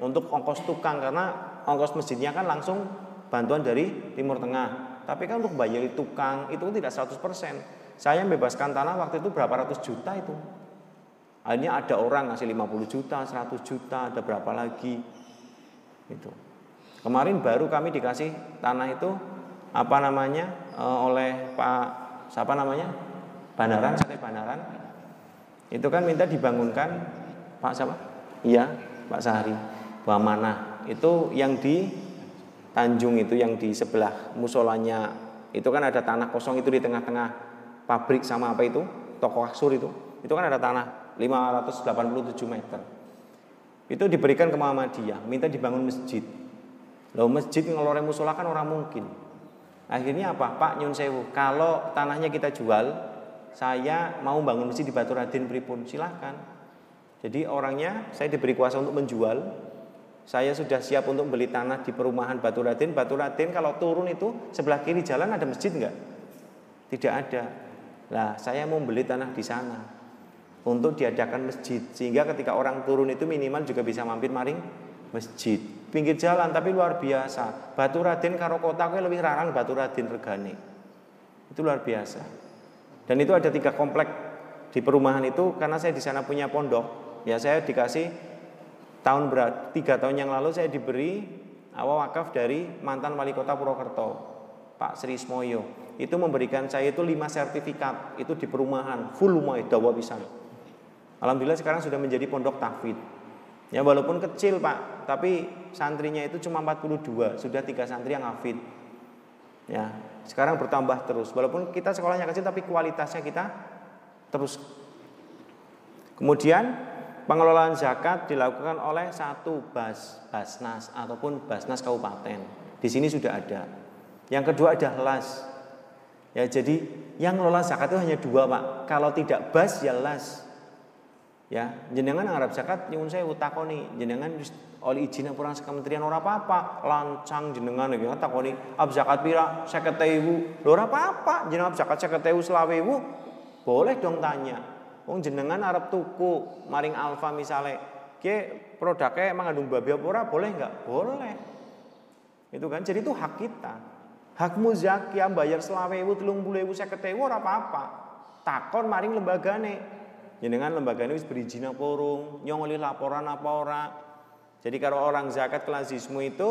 Speaker 1: untuk ongkos tukang karena ongkos masjidnya kan langsung bantuan dari Timur Tengah. Tapi kan untuk bayar tukang itu tidak 100%. Saya membebaskan tanah waktu itu berapa ratus juta itu. Akhirnya ada orang ngasih 50 juta, 100 juta, ada berapa lagi. Itu. Kemarin baru kami dikasih tanah itu apa namanya e, oleh Pak siapa namanya Banaran, Sate Banaran. Itu kan minta dibangunkan Pak siapa? Iya, Pak Sahari mana itu yang di Tanjung itu yang di sebelah musolanya itu kan ada tanah kosong itu di tengah-tengah pabrik sama apa itu toko kasur itu itu kan ada tanah 587 meter itu diberikan ke Muhammadiyah minta dibangun masjid Loh masjid ngelore musola kan orang mungkin. Akhirnya apa? Pak Nyun Sewu, kalau tanahnya kita jual, saya mau bangun masjid di Batu Raden pripun, silahkan. Jadi orangnya saya diberi kuasa untuk menjual. Saya sudah siap untuk beli tanah di perumahan Batu Raden. Batu Raden kalau turun itu sebelah kiri jalan ada masjid enggak? Tidak ada. Nah, saya mau beli tanah di sana untuk diadakan masjid. Sehingga ketika orang turun itu minimal juga bisa mampir maring masjid. Pinggir jalan tapi luar biasa. Batu raden karo kota lebih rarang batu raden regane. Itu luar biasa. Dan itu ada tiga komplek di perumahan itu karena saya di sana punya pondok. Ya saya dikasih tahun berat tiga tahun yang lalu saya diberi awal wakaf dari mantan wali kota Purwokerto Pak Sri Smoyo itu memberikan saya itu lima sertifikat itu di perumahan full rumah dawa bisa Alhamdulillah sekarang sudah menjadi pondok tahfidz Ya walaupun kecil Pak, tapi santrinya itu cuma 42, sudah tiga santri yang hafid. Ya, sekarang bertambah terus. Walaupun kita sekolahnya kecil tapi kualitasnya kita terus. Kemudian pengelolaan zakat dilakukan oleh satu bas, basnas ataupun basnas kabupaten. Di sini sudah ada. Yang kedua ada las. Ya, jadi yang ngelola zakat itu hanya dua Pak. Kalau tidak bas ya las ya jenengan Arab zakat nyuwun saya utakoni jenengan oleh izin kurang kementerian ora apa-apa. Lancang jenengan iki takoni ab zakat pira? 50.000 lho ora apa-apa jenengan zakat 50.000 selawewu boleh dong tanya wong jenengan Arab tuku maring alfa misale ke produknya mengandung babi apa ora? Boleh enggak boleh. Itu kan jadi itu hak kita. Hak muzakia bayar selawewu telung puluh ewu ora apa-apa. Takon maring lembagane jenengan lembaga ini berizin apa urung, nyongoli laporan apa ora. Jadi kalau orang zakat kelasismu itu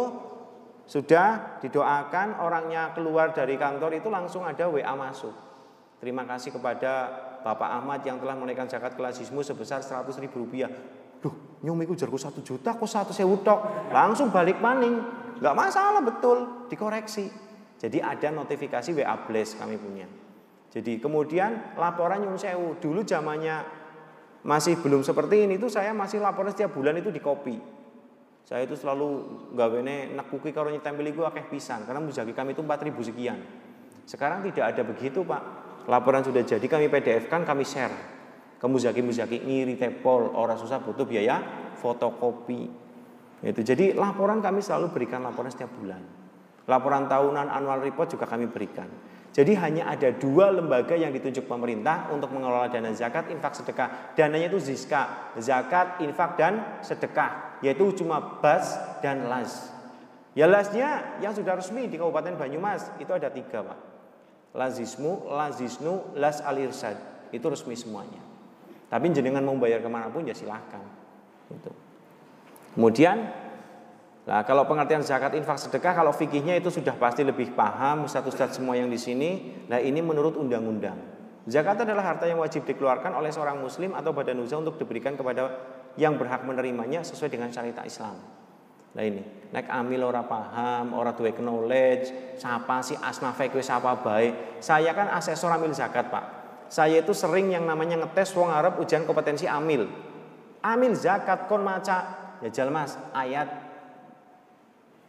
Speaker 1: sudah didoakan orangnya keluar dari kantor itu langsung ada WA masuk. Terima kasih kepada Bapak Ahmad yang telah menaikkan zakat kelasismu sebesar 100 ribu rupiah. Duh, nyumiku jarku satu juta, kok satu sewu tok. Langsung balik maning. Gak masalah betul, dikoreksi. Jadi ada notifikasi WA Bless kami punya. Jadi kemudian laporan nyun sewu. Dulu zamannya masih belum seperti ini itu saya masih laporan setiap bulan itu di kopi. Saya itu selalu gawene nekuki karo nyetempel iku akeh pisan karena muzaki kami itu 4000 sekian. Sekarang tidak ada begitu, Pak. Laporan sudah jadi kami PDF kan kami share ke muzaki-muzaki ngiri tepol orang susah butuh biaya fotokopi. Itu. Jadi laporan kami selalu berikan laporan setiap bulan. Laporan tahunan annual report juga kami berikan. Jadi hanya ada dua lembaga yang ditunjuk pemerintah untuk mengelola dana zakat, infak, sedekah. Dananya itu ziska, zakat, infak, dan sedekah. Yaitu cuma bas dan las. Ya lasnya yang sudah resmi di Kabupaten Banyumas itu ada tiga pak. Lazismu, lazisnu, las alirsad. Itu resmi semuanya. Tapi jenengan mau bayar ke mana pun ya silahkan. Gitu. Kemudian Nah, kalau pengertian zakat infak sedekah kalau fikihnya itu sudah pasti lebih paham satu-satu semua yang di sini. Nah, ini menurut undang-undang. Zakat adalah harta yang wajib dikeluarkan oleh seorang muslim atau badan usaha untuk diberikan kepada yang berhak menerimanya sesuai dengan syariat Islam. Nah ini, naik amil ora paham, ora duwe knowledge, siapa sih asnafe kowe siapa baik. Saya kan asesor amil zakat, Pak. Saya itu sering yang namanya ngetes wong Arab ujian kompetensi amil. Amil zakat kon maca ya jal Mas, ayat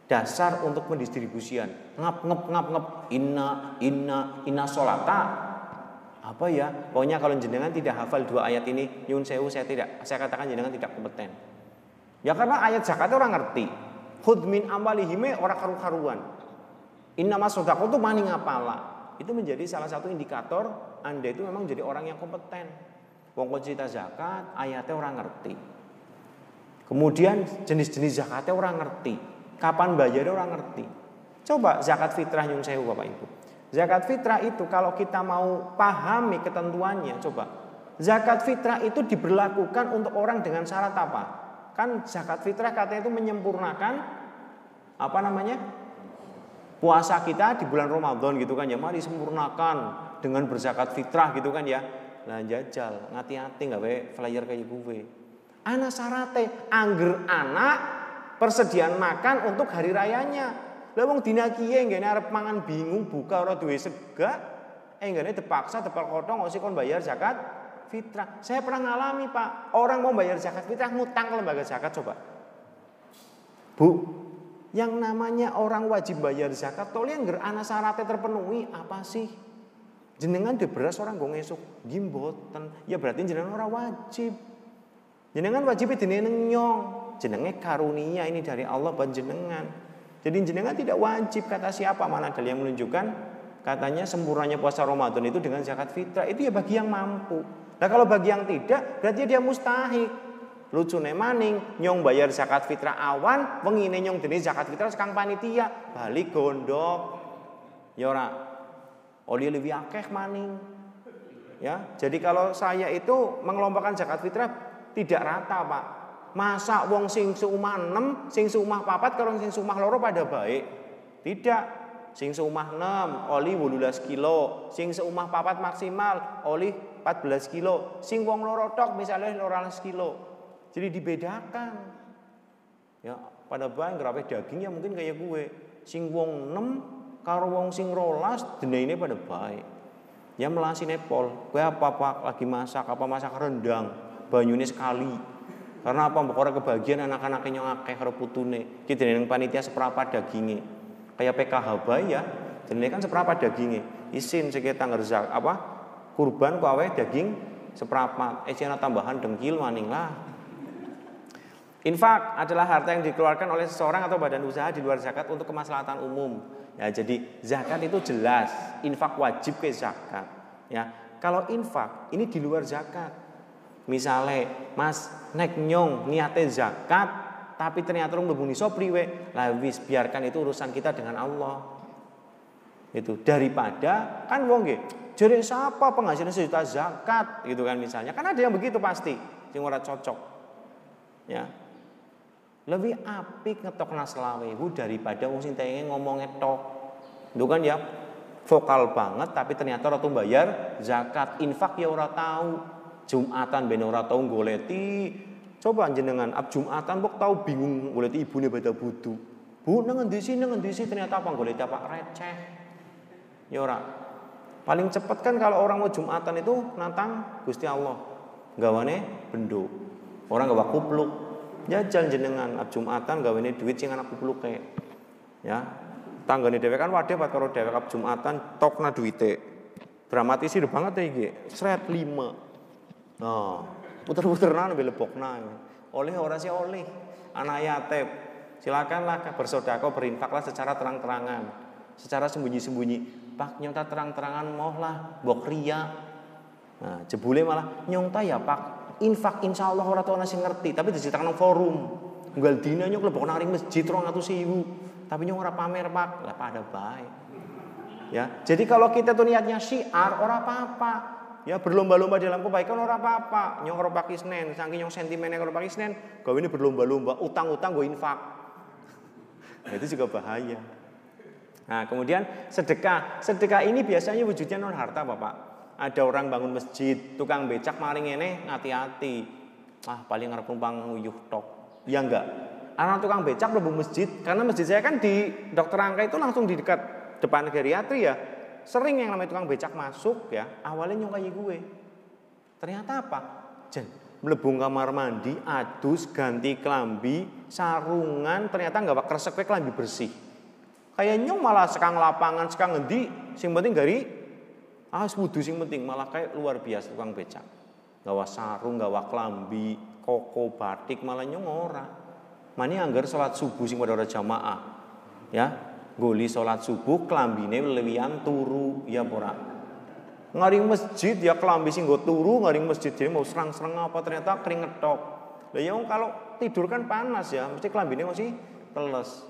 Speaker 1: dasar untuk pendistribusian. Ngap ngap ngap ngap inna inna inna solata. Apa ya? Pokoknya kalau jenengan tidak hafal dua ayat ini, nyun sewu saya tidak saya katakan jenengan tidak kompeten. Ya karena ayat zakat orang ngerti. Hud min amalihime orang karu-karuan. Inna masodako itu maning ngapala. Itu menjadi salah satu indikator Anda itu memang jadi orang yang kompeten. Wong cerita zakat, ayatnya orang ngerti. Kemudian jenis-jenis zakatnya orang ngerti. Kapan bayar orang ngerti. Coba zakat fitrah nyun sewu Bapak Ibu. Zakat fitrah itu kalau kita mau pahami ketentuannya, coba. Zakat fitrah itu diberlakukan untuk orang dengan syarat apa? Kan zakat fitrah katanya itu menyempurnakan apa namanya? Puasa kita di bulan Ramadan gitu kan ya. Mari sempurnakan dengan berzakat fitrah gitu kan ya. Nah jajal, ngati-ngati nggak flyer kayak gue. Anak syaratnya angger anak persediaan makan untuk hari rayanya. Lah wong dina kiye nggene arep mangan bingung buka ora duwe sega, eh nggene terpaksa tepal kotong sih kon bayar zakat fitrah. Saya pernah ngalami, Pak. Orang mau bayar zakat fitrah ngutang ke lembaga zakat coba. Bu, Yang namanya orang wajib bayar zakat, tolong yang ana syaratnya terpenuhi apa sih? Jenengan di beras orang gue ngesuk gimboten, ya berarti jenengan orang wajib. Jenengan wajib jenengan nyong, jenenge karunia ini dari Allah buat jenengan. Jadi jenengan tidak wajib kata siapa? Mana dalil yang menunjukkan katanya sempurnanya puasa Ramadan itu dengan zakat fitrah. Itu ya bagi yang mampu. Nah kalau bagi yang tidak berarti dia mustahik. Lucu maning nyong bayar zakat fitrah awan wengine nyong dene zakat fitrah sekang panitia. Balik gondok. Ya ora? Oli lebih akeh maning. Ya jadi kalau saya itu mengelompokkan zakat fitrah tidak rata pak masa wong sing seumah 6 sing seumah papat kalau sing seumah loro pada baik tidak sing seumah 6 oli 18 kilo sing seumah papat maksimal oli 14 kilo sing wong loro tok misalnya 12 kilo jadi dibedakan. Ya, pada bae ngerape dagingnya mungkin kayak gue. Sing wong 6 karo wong sing rolas ini pada baik. Ya melasi nepol, gue apa-apa lagi masak, apa masak rendang, banyune sekali. Karena apa? Pokoknya kebagian anak-anaknya yang akeh karo putune. Kita yang panitia seperempat dagingnya. Kayak PKH ya, ini kan seperempat dagingnya. Isin sekitar ngerzak apa? Kurban kawe daging seperempat. Eh tambahan dengkil maning lah. Infak adalah harta yang dikeluarkan oleh seseorang atau badan usaha di luar zakat untuk kemaslahatan umum. Ya, jadi zakat itu jelas, infak wajib ke zakat. Ya, kalau infak ini di luar zakat. Misalnya, Mas nek nyong niate zakat, tapi ternyata rung mlebu niso priwe, lah wis biarkan itu urusan kita dengan Allah. Itu daripada kan wong nggih, jare siapa penghasilan sejuta zakat gitu kan misalnya. Kan ada yang begitu pasti, sing ora cocok. Ya, lebih apik ngetok naslawewu daripada wong sing ngomong ngetok. Itu kan ya vokal banget tapi ternyata ora bayar zakat, infak ya ora tahu. Jumatan ben ora tahu goleti. Coba jenengan ab Jumatan kok tahu bingung goleti ibune beda budu. Bu nang endi sih nang endi sih ternyata apa goleti apa receh. Ya ora. Paling cepat kan kalau orang mau Jumatan itu nantang Gusti Allah. Gawane bendo. Orang gak kupluk, jajal jenengan ab Jumatan gawene duit sing anak kupluke. Ya. Tanggane dhewe kan wadah pat karo dhewe ab Jumatan tokna duwite. Dramatisir banget ya iki. Sret 5. Nah, puter-puterna lebih lebokna. Oleh ora sih oleh. Anak yatim. Silakanlah bersedekah berinfaklah secara terang-terangan. Secara sembunyi-sembunyi. Pak nyonta terang-terangan moh lah, bok ria. Nah, jebule malah nyonta ya Pak infak insya Allah orang tua nasi ngerti tapi diceritakan forum unggal dina nyok lebok nang masjid atau siwu tapi nyok ora pamer pak lah pada baik ya jadi kalau kita tuh niatnya syiar orang apa-apa ya berlomba-lomba dalam kebaikan orang apa-apa nyok ora pakai senen saking nyok sentimennya kalau pakai senen kau ini berlomba-lomba utang-utang gue infak nah, itu juga bahaya nah kemudian sedekah sedekah ini biasanya wujudnya non harta bapak ada orang bangun masjid, tukang becak maring ini hati-hati. Ah, paling ngarep numpang nguyuh tok. Ya enggak. Anak tukang becak mlebu masjid karena masjid saya kan di Dokter Angka itu langsung di dekat depan geriatri ya. Sering yang namanya tukang becak masuk ya, awalnya nyongkai gue. Ternyata apa? Jen, mlebu kamar mandi, adus, ganti kelambi, sarungan, ternyata enggak kresek kelambi bersih. Kayak nyong malah sekang lapangan, sekang ngendi, sing penting gari Ah wudhu sing penting malah kayak luar biasa tukang becak. Gawa sarung, gawa klambi, koko, batik malah nyong ora. Mani anggar sholat subuh sing pada jamaah. Ya, goli sholat subuh klambine lewian turu ya pora. Ngaring masjid ya kelambi sing turu, ngaring masjid dia mau serang-serang apa ternyata keringetok. Lah ya kalau tidur kan panas ya, mesti kelambine masih teles.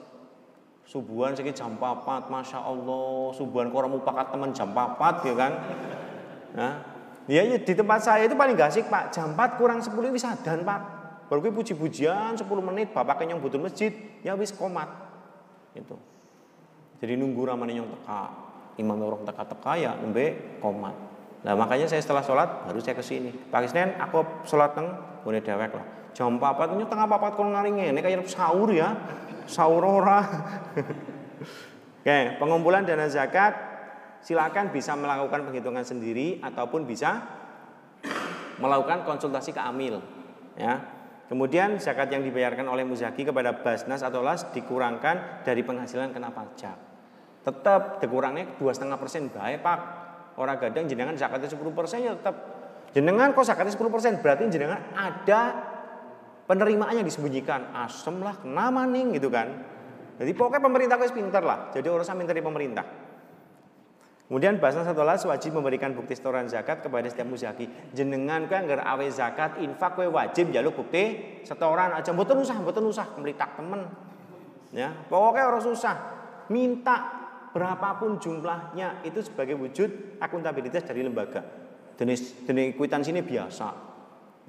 Speaker 1: Subuhan sedikit jam 4, Masya Allah. Subuhan kok orang pakat teman jam 4 ya kan. Nah, ya, ya di tempat saya itu paling gak asik Pak. Jam 4 kurang 10 bisa dan Pak. Baru puji-pujian 10 menit bapaknya yang butuh masjid ya wis komat. Itu. Jadi nunggu ramane yang teka. Imam orang teka-teka ya nembe komat. Nah makanya saya setelah sholat baru saya ke sini. Pagi Senin aku sholat neng boleh dewek lah. Jam 4 itu tengah papat kalau ngaringnya ini kayak sahur ya saurora. Oke, pengumpulan dana zakat silakan bisa melakukan penghitungan sendiri ataupun bisa melakukan konsultasi ke amil ya. Kemudian zakat yang dibayarkan oleh muzaki kepada Basnas atau Las dikurangkan dari penghasilan kena pajak. Tetap dikurangnya dua setengah persen baik pak. Orang gadang jenengan zakatnya 10 persen ya tetap. Jenengan kok zakatnya 10 persen berarti jenengan ada penerimaannya disembunyikan. Asem lah, kena maning gitu kan. Jadi pokoknya pemerintah itu pinter lah. Jadi urusan minta di pemerintah. Kemudian bahasa satu las wajib memberikan bukti setoran zakat kepada setiap muzaki. Jenengan kan nggak awe zakat infak kue wajib jaluk bukti setoran aja mboten usah mboten usah melitak temen. Ya, pokoknya orang susah. Minta berapapun jumlahnya itu sebagai wujud akuntabilitas dari lembaga. Jenis jenis kwitansi ini biasa.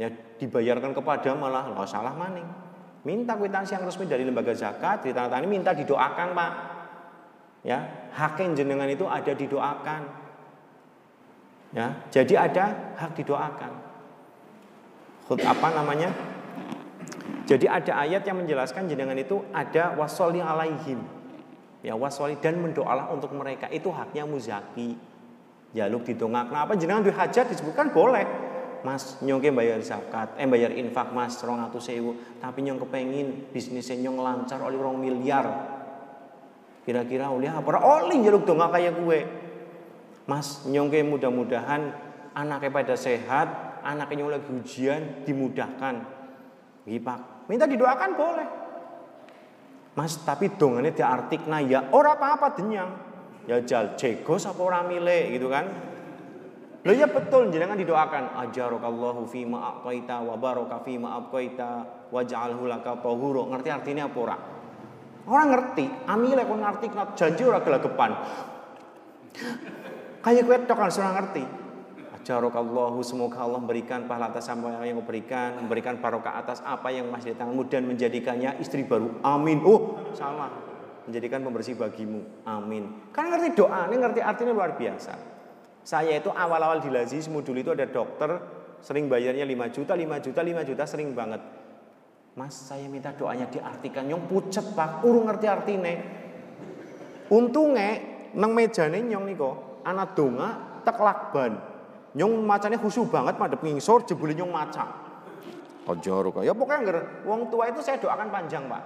Speaker 1: Ya, dibayarkan kepada malah nggak salah maning. Minta kwitansi yang resmi dari lembaga zakat, ditandatangani minta didoakan, Pak. Ya, hak yang jenengan itu ada didoakan. Ya, jadi ada hak didoakan. Apa namanya? Jadi ada ayat yang menjelaskan jenengan itu ada wasoli alaihim. Ya wasoli dan mendoalah untuk mereka itu haknya muzaki. Jaluk didongak. Nah apa jenengan duit hajat disebutkan boleh. Mas nyongke bayar zakat, eh bayar infak mas rong atau sewu, tapi nyong kepengin bisnisnya nyong lancar oleh rong miliar, Kira-kira oleh apa? Oli jeruk dong kayak gue. Mas nyongke mudah-mudahan anaknya pada sehat, anaknya lagi ujian dimudahkan. Gipak. Minta didoakan boleh. Mas tapi dongannya diartikna ya ora apa-apa denyang. Ya jal jegos apa ora mile gitu kan. Loh ya betul jenengan didoakan ajarokallahu fi ma aqaita wa baraka fi ma abqaita waj'alhu laka tahuru. Ngerti artinya apa ora? Orang ngerti, amile kon ngerti janji ora gelagapan. Kayak kue tok kan ngerti. Ajarokallahu semoga Allah memberikan pahala atas apa yang berikan, memberikan barokah atas apa yang masih di tanganmu dan menjadikannya istri baru. Amin. Oh, salah. Menjadikan pembersih bagimu. Amin. Karena ngerti doa, ini ngerti artinya luar biasa. Saya itu awal-awal di Lazis dulu itu ada dokter sering bayarnya 5 juta, 5 juta, 5 juta sering banget. Mas saya minta doanya diartikan nyong pucet pak urung ngerti artine. Untungnya nang mejane nyong niko anak donga tek Nyong macane khusyuk banget madep ngisor jebule nyong maca. Aja ya pokoknya nggak wong tua itu saya doakan panjang pak.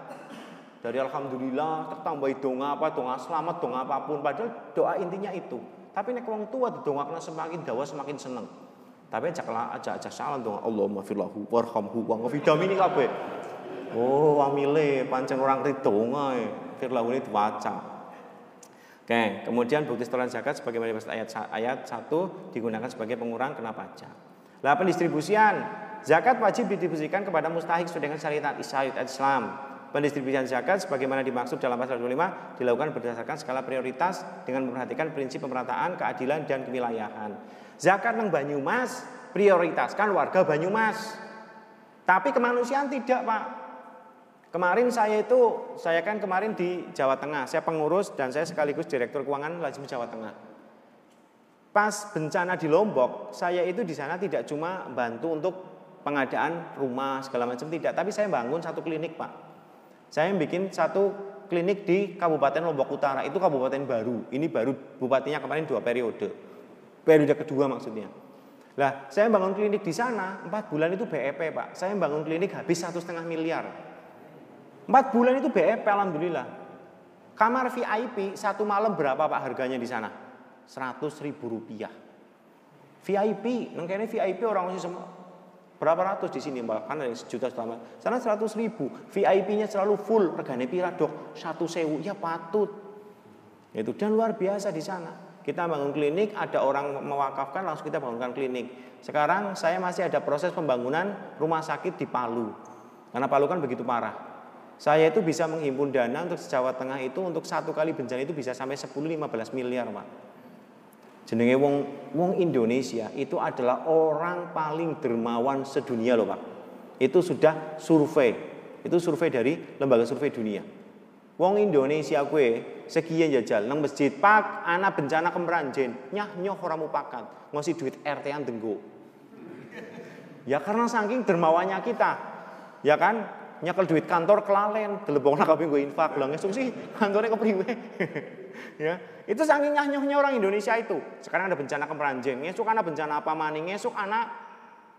Speaker 1: Dari alhamdulillah tertambah donga apa donga selamat donga apa pun padahal doa intinya itu. Tapi nek wong tua didongakna semakin dawa semakin seneng. Tapi aja aja aja salah dong. Allahumma firlahu warhamhu wa ngafidam ini kabeh. Oh, wamile pancen orang ridonga firlahu ini diwaca. Oke, kemudian bukti setoran zakat sebagaimana di ayat ayat 1 digunakan sebagai pengurang kena pajak. Lah pendistribusian zakat wajib didistribusikan kepada mustahik sesuai dengan syariat Islam. Pendistribusian zakat sebagaimana dimaksud dalam pasal 25 dilakukan berdasarkan skala prioritas dengan memperhatikan prinsip pemerataan, keadilan dan kewilayahan. Zakat nang Banyumas prioritaskan warga Banyumas. Tapi kemanusiaan tidak, Pak. Kemarin saya itu, saya kan kemarin di Jawa Tengah, saya pengurus dan saya sekaligus direktur keuangan Lazim Jawa Tengah. Pas bencana di Lombok, saya itu di sana tidak cuma bantu untuk pengadaan rumah segala macam tidak, tapi saya bangun satu klinik, Pak. Saya bikin satu klinik di Kabupaten Lombok Utara, itu kabupaten baru. Ini baru bupatinya kemarin dua periode periode kedua maksudnya. Lah, saya bangun klinik di sana empat bulan itu BEP pak. Saya bangun klinik habis satu setengah miliar. Empat bulan itu BEP alhamdulillah. Kamar VIP satu malam berapa pak harganya di sana? Seratus ribu rupiah. VIP, nengkene VIP orang masih semua berapa ratus di sini mbak ada sejuta selama sana seratus ribu VIP-nya selalu full regane pira dok satu sewu ya patut itu dan luar biasa di sana kita bangun klinik, ada orang mewakafkan, langsung kita bangunkan klinik. Sekarang saya masih ada proses pembangunan rumah sakit di Palu. Karena Palu kan begitu parah. Saya itu bisa menghimpun dana untuk Jawa Tengah itu untuk satu kali bencana itu bisa sampai 10-15 miliar, Pak. Jenenge wong wong Indonesia itu adalah orang paling dermawan sedunia loh, Pak. Itu sudah survei. Itu survei dari lembaga survei dunia. Wong Indonesia kue sekian jajal nang masjid pak anak bencana kemeranjen nyah nyoh orang mupakat ngasih duit RT yang denggo. Ya karena saking dermawannya kita, ya kan nyekel duit kantor kelalen, telepon nak gue infak, bilang esuk sih kantornya kepriwe. ya, itu saking nyah nyohnya orang Indonesia itu. Sekarang ada bencana kemeranjen, esuk anak bencana apa maning, esuk anak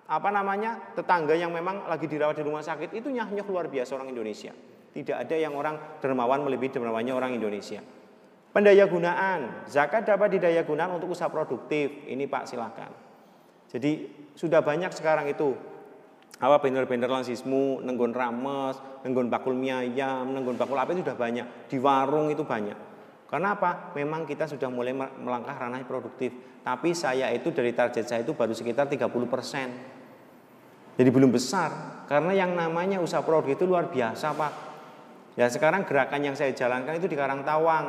Speaker 1: apa namanya tetangga yang memang lagi dirawat di rumah sakit itu nyah-nyah luar biasa orang Indonesia. Tidak ada yang orang dermawan melebihi dermawannya orang Indonesia. Pendaya gunaan, zakat dapat didaya gunaan untuk usaha produktif. Ini Pak silahkan. Jadi sudah banyak sekarang itu apa bener-bener langsismu, nenggon rames, nenggon bakul mie ayam, nenggon bakul apa itu sudah banyak. Di warung itu banyak. Karena apa? Memang kita sudah mulai melangkah ranah produktif. Tapi saya itu dari target saya itu baru sekitar 30 persen. Jadi belum besar. Karena yang namanya usaha produk itu luar biasa Pak. Ya sekarang gerakan yang saya jalankan itu di Karangtawang,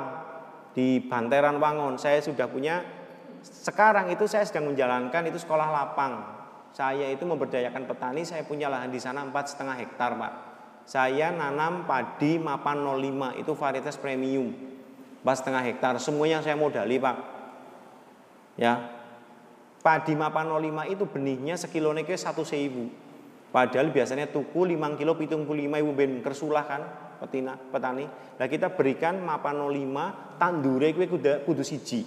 Speaker 1: di Banteran Wangon. Saya sudah punya, sekarang itu saya sedang menjalankan itu sekolah lapang. Saya itu memberdayakan petani, saya punya lahan di sana empat setengah hektar Pak. Saya nanam padi mapan 05, itu varietas premium. Empat setengah hektar, semuanya saya modali Pak. Ya, Padi mapan 05 itu benihnya sekilone ke satu seibu. Padahal biasanya tuku 5 kilo pitung lima ibu ben kersulah kan petina, petani. Nah kita berikan mapan 05 tandure kue kuda kudu siji.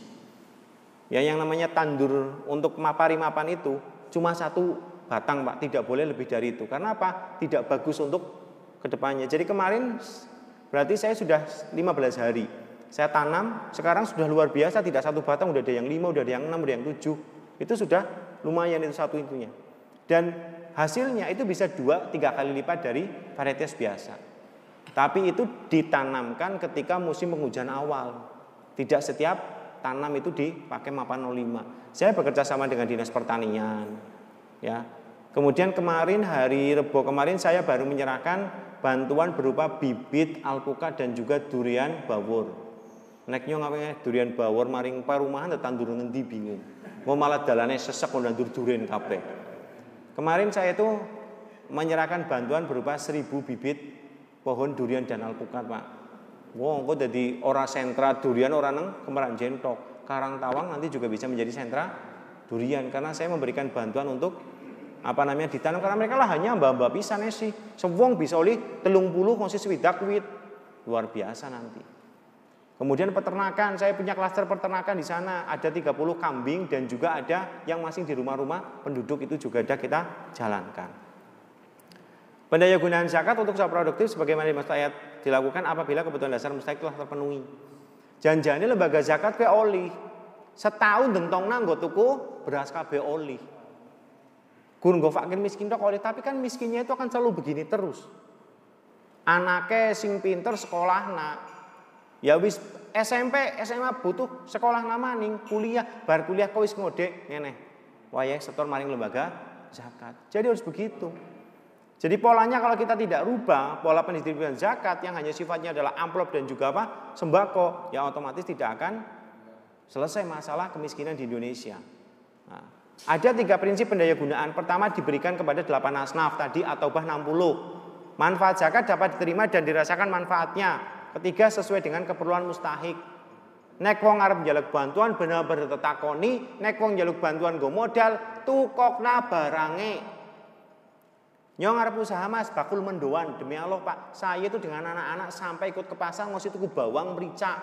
Speaker 1: Ya yang namanya tandur untuk mapari mapan itu cuma satu batang Pak, tidak boleh lebih dari itu. Karena apa? Tidak bagus untuk ke depannya. Jadi kemarin berarti saya sudah 15 hari. Saya tanam, sekarang sudah luar biasa, tidak satu batang, udah ada yang lima, udah ada yang enam, udah yang tujuh. Itu sudah lumayan itu satu intunya. Dan hasilnya itu bisa dua tiga kali lipat dari varietas biasa. Tapi itu ditanamkan ketika musim penghujan awal. Tidak setiap tanam itu dipakai mapan 05. Saya bekerja sama dengan dinas pertanian. Ya. Kemudian kemarin hari Rebo kemarin saya baru menyerahkan bantuan berupa bibit alpukat dan juga durian bawor. Neknya ngapain durian bawor maring parumahan tetandur ngendi bingung. Mau malah dalane sesek nandur duren kabeh. Kemarin saya itu menyerahkan bantuan berupa seribu bibit pohon durian dan alpukat, Pak. Wow, kok jadi orang sentra durian orang neng kemarin jentok. Karang Tawang nanti juga bisa menjadi sentra durian karena saya memberikan bantuan untuk apa namanya ditanam karena mereka lah hanya mbak-mbak pisan sih. Sewong bisa oleh telung puluh konsis widak wit. Luar biasa nanti. Kemudian peternakan, saya punya klaster peternakan di sana, ada 30 kambing dan juga ada yang masih di rumah-rumah penduduk itu juga ada kita jalankan. Pendaya gunaan zakat untuk usaha produktif sebagaimana dimaksud ayat dilakukan apabila kebutuhan dasar mustahik telah terpenuhi. Janjane lembaga zakat ke oli. Setahun dentong nanggo tuku beras KB oli. Gun go fakir miskin tok oli, tapi kan miskinnya itu akan selalu begini terus. Anaknya sing pinter sekolah nak, Ya wis SMP, SMA butuh sekolah nama ning kuliah, bar kuliah kau wis ngode ngene. Wayah setor maring lembaga zakat. Jadi harus begitu. Jadi polanya kalau kita tidak rubah pola pendistribusian zakat yang hanya sifatnya adalah amplop dan juga apa sembako, ya otomatis tidak akan selesai masalah kemiskinan di Indonesia. Nah, ada tiga prinsip pendaya gunaan. Pertama diberikan kepada delapan asnaf tadi atau bah 60. Manfaat zakat dapat diterima dan dirasakan manfaatnya Ketiga sesuai dengan keperluan mustahik. Nek wong arep njaluk bantuan bener-bener tetakoni, nek wong njaluk bantuan go modal, tukokna barange. Nyong arep usaha Mas, bakul mendoan. Demi Allah Pak, saya itu dengan anak-anak sampai ikut ke pasar ngosi tuku bawang merica.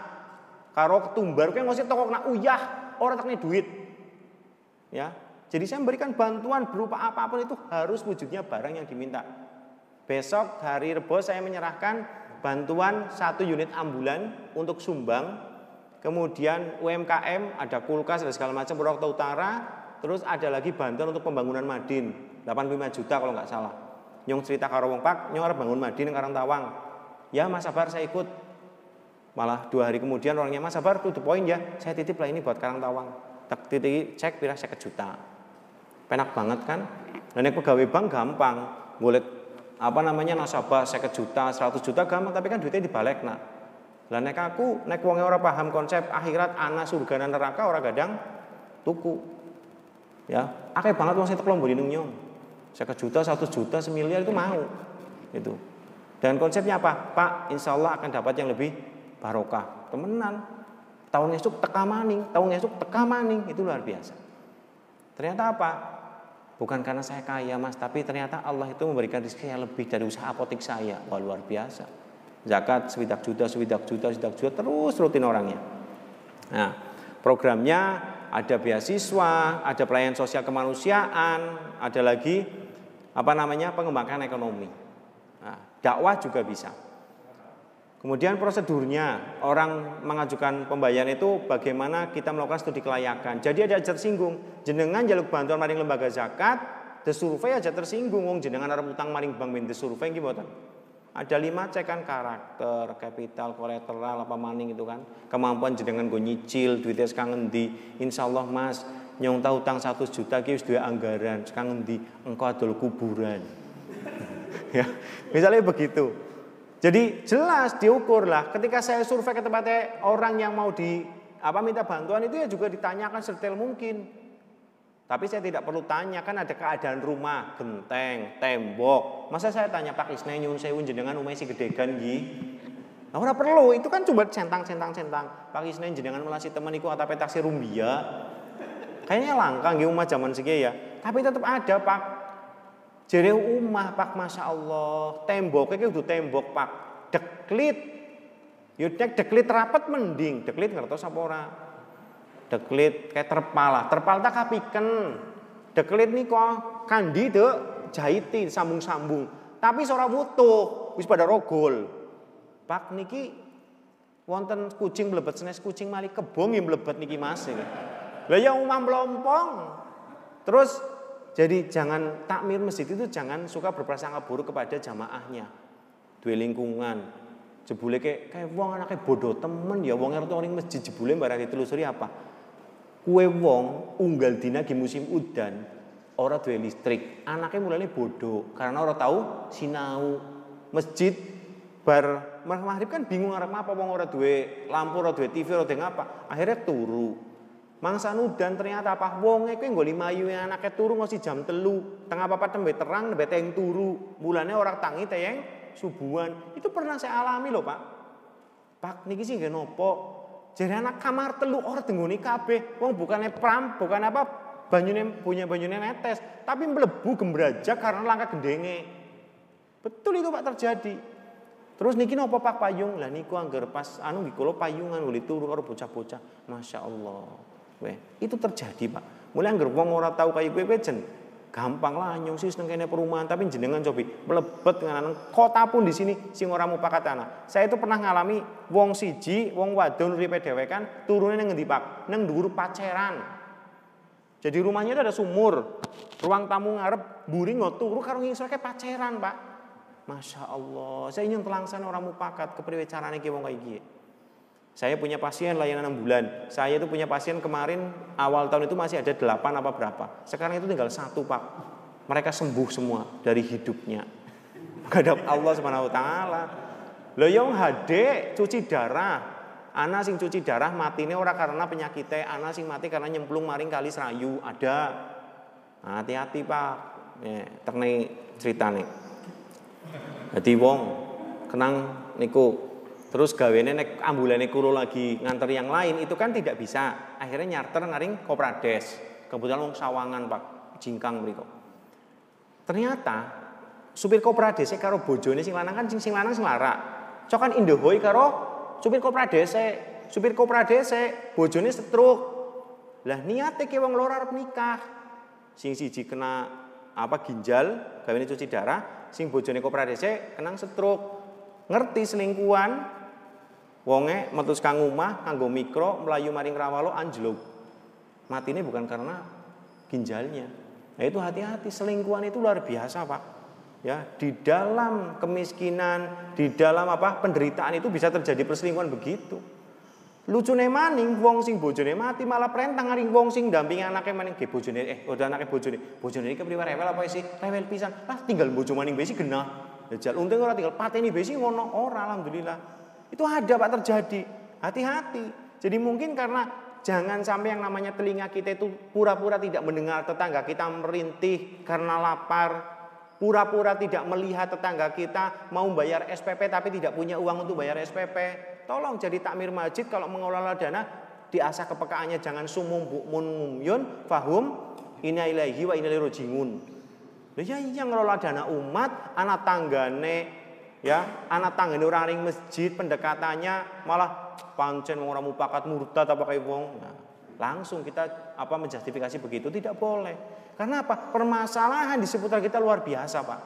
Speaker 1: Karo ketumbar kuwi ngosi tokokna uyah, ora tekne duit. Ya. Jadi saya memberikan bantuan berupa apa pun itu harus wujudnya barang yang diminta. Besok hari Rebo saya menyerahkan bantuan satu unit ambulan untuk sumbang, kemudian UMKM ada kulkas dan segala macam Purwokerto Utara, terus ada lagi bantuan untuk pembangunan Madin 85 juta kalau nggak salah. Nyong cerita karo wong Pak, nyong harus bangun Madin Karang Tawang. Ya Mas Sabar saya ikut. Malah dua hari kemudian orangnya Mas Sabar tuh poin ya, saya titip lah ini buat Karang Tawang. Tak titik cek pira saya juta. Penak banget kan? Dan pegawai bank gampang, boleh apa namanya nasabah saya juta 100 juta gampang tapi kan duitnya dibalik nak lah nek aku nek wong ora paham konsep akhirat ana surga neraka ora gadang tuku ya akeh banget wong sing mburi ning nyong 50 juta 100 juta semiliar itu mau itu dan konsepnya apa Pak insya Allah akan dapat yang lebih barokah temenan tahun esok teka maning tahun esok teka maning itu luar biasa ternyata apa Bukan karena saya kaya mas, tapi ternyata Allah itu memberikan rezeki yang lebih dari usaha apotik saya. Wah luar biasa. Zakat sewidak juta, sewidak juta, sewidak juta, terus rutin orangnya. Nah, programnya ada beasiswa, ada pelayanan sosial kemanusiaan, ada lagi apa namanya pengembangan ekonomi. Nah, dakwah juga bisa. Kemudian prosedurnya orang mengajukan pembayaran itu bagaimana kita melakukan studi kelayakan. Jadi ada ajar singgung, jenengan jaluk bantuan maring lembaga zakat, desurvey aja tersinggung wong jenengan arep utang maring bank ben desurvey nggih mboten. Ada lima cekan karakter, kapital, kolateral, apa maning itu kan. Kemampuan jenengan gue nyicil, duitnya sekarang ngendi. Insya Allah mas, nyong tahu utang 100 juta ki dua anggaran, sekarang ngendi. Engkau adalah kuburan. ya, misalnya begitu. Jadi jelas diukur lah. Ketika saya survei ke tempatnya orang yang mau di apa minta bantuan itu ya juga ditanyakan sedetail mungkin. Tapi saya tidak perlu tanya kan ada keadaan rumah, genteng, tembok. Masa saya tanya Pak Isna nyun sewu jenengan umai si gedegan gi? Nah, ora perlu, itu kan coba centang-centang centang. Pak Isna jenengan melasi teman iku atape taksi rumbia. Kayaknya langka nggih umah zaman segi ya. Tapi tetap ada Pak. Jadi umah Pak Masya Allah. Tembok itu udah tembok Pak. Deklit. Yudnek deklit rapat mending. Deklit ngertos apa orang deklit kayak terpal lah terpal tak kapiken deklit nih kok kandi dek jahiti sambung-sambung tapi seorang butuh wis pada rogol pak niki wonten kucing melebet senes kucing mali kebong yang melebet niki mas lah ya umam melompong terus jadi jangan takmir masjid itu jangan suka berprasangka buruk kepada jamaahnya. Dua lingkungan. Jebule kayak kayak wong anaknya bodoh temen ya wong ngerti orang masjid jebule barang ditelusuri apa? Kue wong unggal dina di musim udan orang duwe listrik. Anaknya mulai bodoh karena orang tahu sinau. Masjid bar maghrib kan bingung arep apa wong ora duwe lampu ora duwe TV ora duwe ngapa. Akhirnya turu mangsa udan ternyata apa wong kuwi nggoli mayu anaknya turu ngosi jam telu tengah apa tembe terang tembe teng turu mulane orang tangi teyeng subuhan itu pernah saya alami loh pak pak niki sih gak nopo jadi anak kamar telu orang tengguni kabeh. Wong bukannya pram, bukan apa banyune punya banyune netes, tapi melebu gembraja karena langkah gendenge. Betul itu Pak terjadi. Terus niki nopo Pak payung? Lah niku anggar pas anu nggih kula payungan uli turu karo bocah-bocah. Masya Allah. Itu terjadi Pak. Mulai anggar wong ora tahu kayu kowe jen gampang lah nyong sih perumahan tapi jenengan cobi melebet dengan kota pun di sini sing ora mupakat anak. Saya itu pernah ngalami wong siji, wong wadon uripe dhewe kan turune nang ngendi Pak? Nang dhuwur paceran. Jadi rumahnya itu ada sumur. Ruang tamu ngarep buri nggak turu karo ngisor kayak paceran, Pak. Masya Allah, saya ingin telangsan orang mupakat kepriwe carane ki wong gini. Saya punya pasien layanan 6 bulan. Saya itu punya pasien kemarin awal tahun itu masih ada 8 apa berapa. Sekarang itu tinggal satu pak. Mereka sembuh semua dari hidupnya. Menghadap Allah Subhanahu Wa Taala. Lo yang hade cuci darah. Anak sing cuci darah mati ini orang karena penyakitnya. Anak sing mati karena nyemplung maring kali serayu. Ada. Nah, hati-hati pak. Ya, cerita nih. Jadi wong kenang niku Terus gawene nek ambulane kuro lagi nganter yang lain itu kan tidak bisa. Akhirnya nyarter ngaring Koprades. Kebetulan wong Sawangan, Pak, jingkang mriku. Ternyata supir Koprades karo bojone sing lanang kan sing sing lanang sing larak. Cokan Indohoy karo supir Koprades supir Koprades bojone setruk. Lah niate ki wong loro arep nikah. Sing siji kena apa ginjal, gawene cuci darah, sing bojone Koprades kena setruk. Ngerti selingkuhan, Wonge metus kang omah kanggo mikro melayu maring rawalo anjlok. Mati ini bukan karena ginjalnya. Nah itu hati-hati selingkuhan itu luar biasa pak. Ya di dalam kemiskinan, di dalam apa penderitaan itu bisa terjadi perselingkuhan begitu. Lucu maning wong sing bojone mati malah perintah ngaring wong sing dampingi anaknya maning ge bojone eh udah anaknya bojone. Bojone iki kepriwe rewel apa sih? Rewel pisan. Lah tinggal bojo maning besi genah. Dajal untung ora tinggal pateni besi ngono ora alhamdulillah. Itu ada Pak terjadi. Hati-hati. Jadi mungkin karena jangan sampai yang namanya telinga kita itu pura-pura tidak mendengar tetangga kita merintih karena lapar. Pura-pura tidak melihat tetangga kita mau bayar SPP tapi tidak punya uang untuk bayar SPP. Tolong jadi takmir masjid kalau mengelola dana diasah kepekaannya jangan sumum bukmun mumyun fahum ina ilaihi wa ina rojiun. Ya iya ngelola dana umat, anak tanggane ya anak tangga orang ring masjid pendekatannya malah pancen orang mupakat murtad apa kayak wong nah, langsung kita apa menjustifikasi begitu tidak boleh. Karena apa? Permasalahan di seputar kita luar biasa, Pak.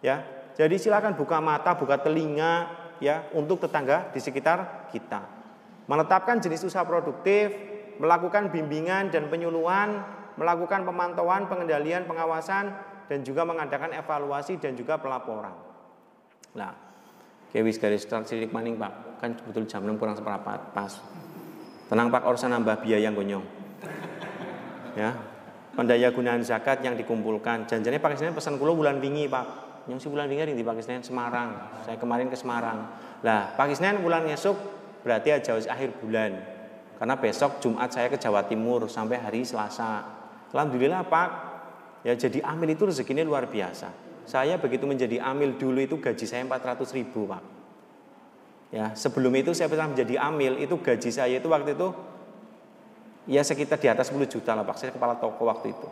Speaker 1: Ya. Jadi silakan buka mata, buka telinga ya untuk tetangga di sekitar kita. Menetapkan jenis usaha produktif, melakukan bimbingan dan penyuluhan, melakukan pemantauan, pengendalian, pengawasan dan juga mengadakan evaluasi dan juga pelaporan. Nah, kewis garis sidik maning Pak, kan betul jam 6 kurang seperempat pas. Tenang Pak, urusan nambah biaya gonyong. Ya, pendaya gunaan zakat yang dikumpulkan. Janjinya Pak Senin pesan kulo bulan wingi Pak. Yang si bulan wingi di Pak Senin Semarang. Saya kemarin ke Semarang. Lah Pak Senin bulan ngesuk berarti aja akhir bulan. Karena besok Jumat saya ke Jawa Timur sampai hari Selasa. Alhamdulillah Pak. Ya jadi amil itu rezekinya luar biasa. Saya begitu menjadi amil dulu itu gaji saya 400 ribu Pak. Ya, sebelum itu saya pernah menjadi amil, itu gaji saya itu waktu itu ya sekitar di atas 10 juta lah Pak. Saya kepala toko waktu itu.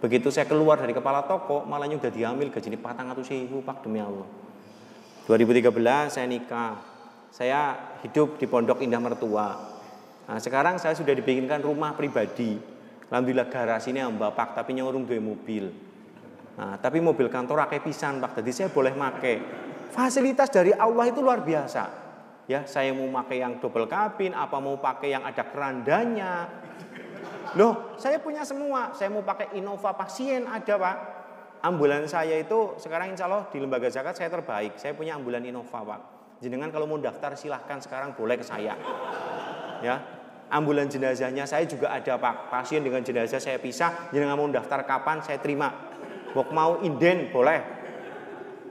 Speaker 1: Begitu saya keluar dari kepala toko, malah udah diambil gaji ini 400 ribu Pak demi Allah. 2013 saya nikah. Saya hidup di Pondok Indah Mertua. Nah, sekarang saya sudah dibikinkan rumah pribadi. Alhamdulillah garasi ini Pak, tapi nyurung dua mobil. Nah, tapi mobil kantor rakyat pisan Pak, jadi saya boleh make. Fasilitas dari Allah itu luar biasa. Ya saya mau pakai yang double kabin apa mau pakai yang ada kerandanya? Loh saya punya semua. Saya mau pakai Innova pasien ada pak. Ambulan saya itu sekarang insya Allah di lembaga zakat saya terbaik. Saya punya ambulan Innova pak. Jenengan kalau mau daftar silahkan sekarang boleh ke saya. Ya ambulan jenazahnya saya juga ada pak. Pasien dengan jenazah saya pisah. Jenengan mau daftar kapan saya terima Bok mau inden boleh